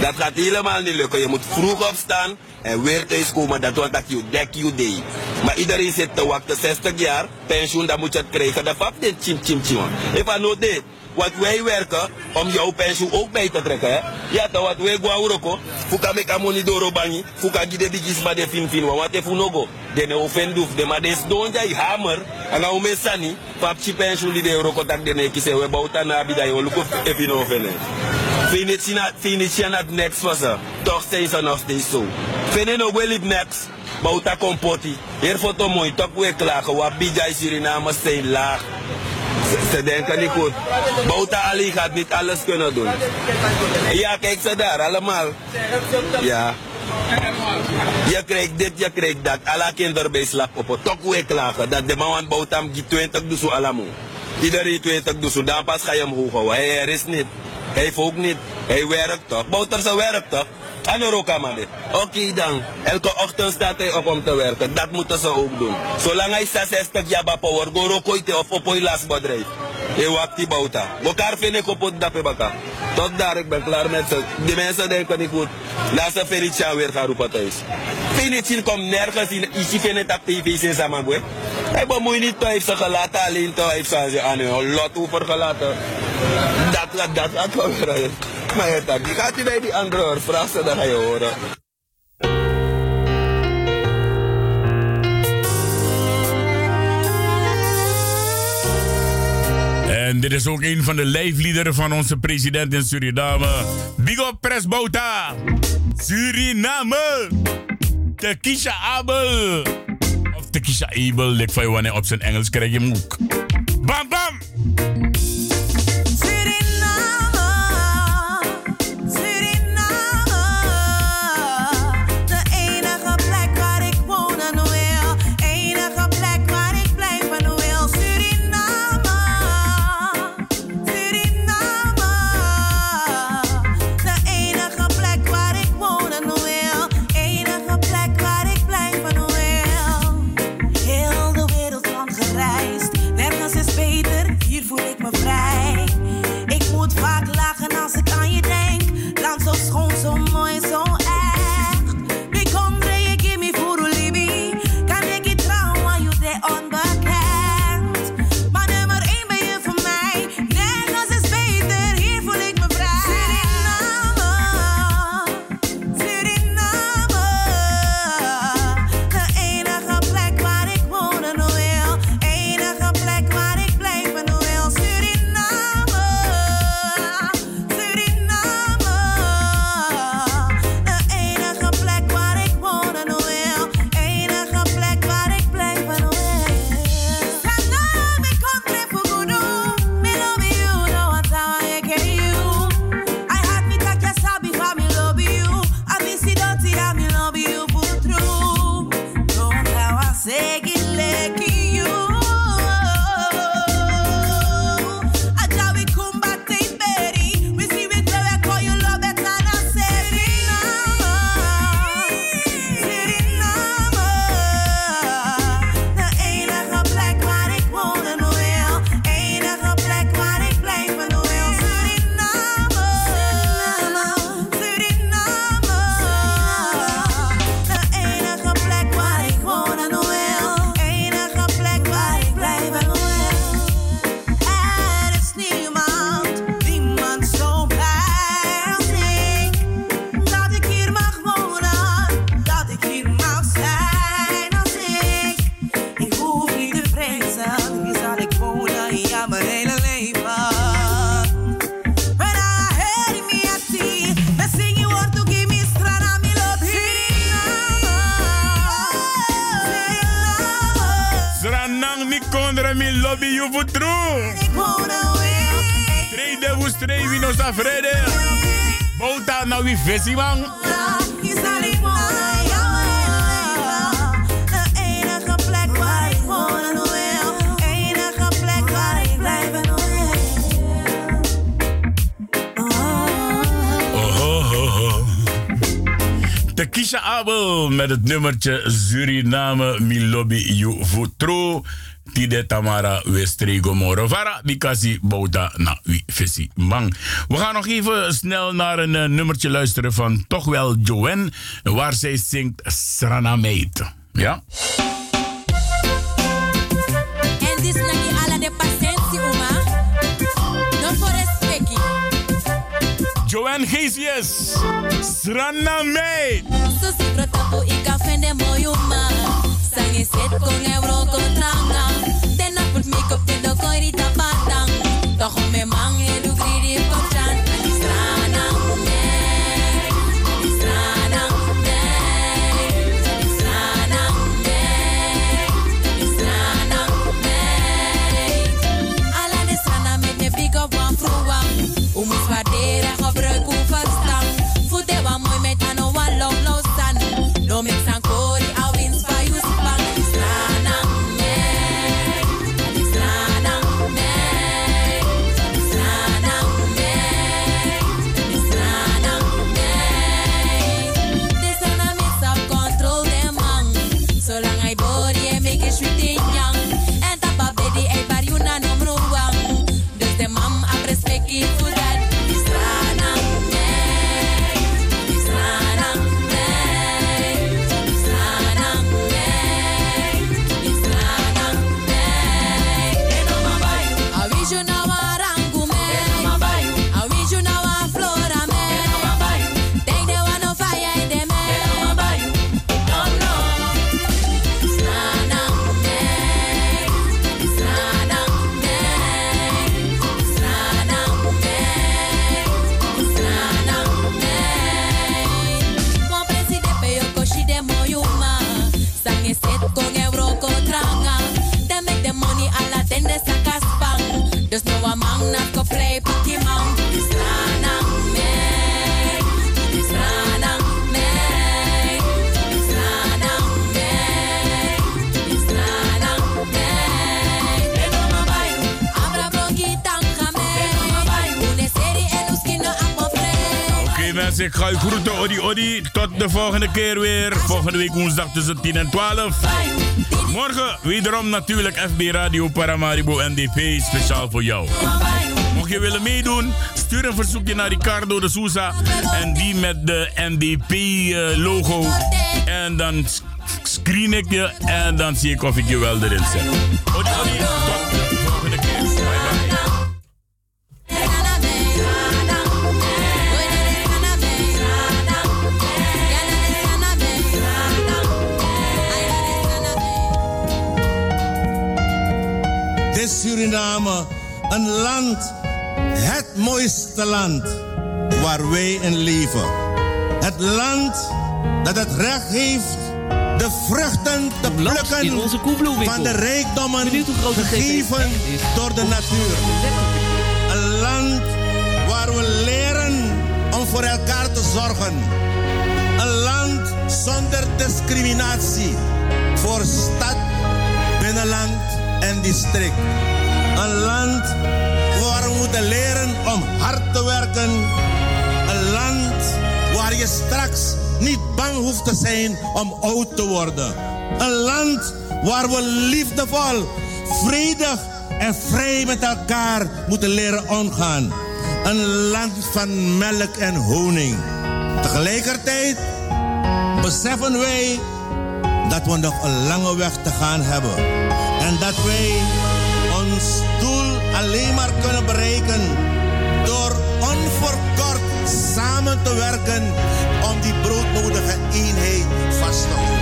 Speaker 28: Dat gaat helemaal niet lukken. Je moet vroeg opstaan en weer thuis komen. Dat wordt dat je dek je day. Maar iedereen zit te wachten 60 jaar, pensioen, dan moet je het krijgen. Dat vap dit chim chim chim. I know dit. Wat wij werken om jouw pensioen ook bij te trekken. Hè? Ja, dat wat wij gaan uroko. Fuka meka money doro bangi. Fuka gide ma de fin fin. Want if unogo. De ne offenduf. De ma des donja i hammer. En nou me sani. Pap chi pensioen die de uroko tak de ne kise. We bouta na bida yo. Luko even offenen. Finitie aan het next was er. Toch zijn ze nog steeds zo. Vinden nog wel op next. Bouta kompoti. Hier foto mooi. Toch weer klagen. Wat bijay Suriname zijn laag. Ze denken niet goed. Bouta Ali gaat niet alles kunnen doen. Ja, kijk ze daar, allemaal. Ja. Je krijgt dit, je krijgt dat. Alle kinderen bij slap op. Toch weer klagen. Dat de man Bouta die 20 doet zo allemaal. Iedereen 20 doet zo. Dan pas ga je hem hoog houden. Hij is niet. Hij ook niet. Hij werkt toch. Bouter zijn werkt toch. Aan dit. Oké dan. Elke ochtend staat hij op om te werken. Dat moeten ze ook doen. Zolang hij 66 jaar bij power, go rokoite of op een lasbedrijf. Hij wacht die bouta. Elkaar vind ik op het dappen baka. Tot daar, ik ben klaar met ze. Die mensen denken niet goed. Laat ze Felicia weer gaan roepen thuis. Felicia komt nergens in. Ik vind het op tv in Samagwe. Hij bemoeit niet, hij heeft ze gelaten alleen. Hij heeft ze aan een lot overgelaten. Dat, dat, dat, dat. Maar je je gaat je bij die andere hoor. Vraag ze, dan ga je horen.
Speaker 2: En dit is ook een van de lijfliederen van onze president in Suriname. Big up Press Bouta. Suriname. Tekisha Abel. Of Tekisha Abel. Ik van je op zijn Engels krijg je moek. Bam bam. Met het nummertje Suriname Milobi You Futro. Tide Tamara Westrego Morovara. Bikasi Bouta na Visi Mang. We gaan nog even snel naar een uh, nummertje luisteren van toch wel Joanne. Waar zij zingt Srana Meet. Ja? Joanne GCS. Srana
Speaker 19: Apo ika fende moyuma. Sange set con euro con.
Speaker 2: Tussen 10 en 12. Morgen wederom natuurlijk FB Radio Paramaribo NDP, speciaal voor jou. Mocht je willen meedoen, stuur een verzoekje naar Ricardo de Souza. En die met de NDP-logo. en dan screen ik je en dan zie ik of ik je wel erin zet.
Speaker 25: Land, het mooiste land waar wij in leven. Het land dat het recht heeft de vruchten te plukken van de rijkdommen gegeven door de natuur. Een land waar we leren om voor elkaar te zorgen. Een land zonder discriminatie voor stad, binnenland en district. Een land moeten leren om hard te werken. Een land waar je straks niet bang hoeft te zijn om oud te worden. Een land waar we liefdevol, vredig en vrij met elkaar moeten leren omgaan. Een land van melk en honing. Tegelijkertijd beseffen wij dat we nog een lange weg te gaan hebben. En dat wij ons alleen maar kunnen bereiken door onverkort samen te werken om die broodnodige eenheid vast te houden.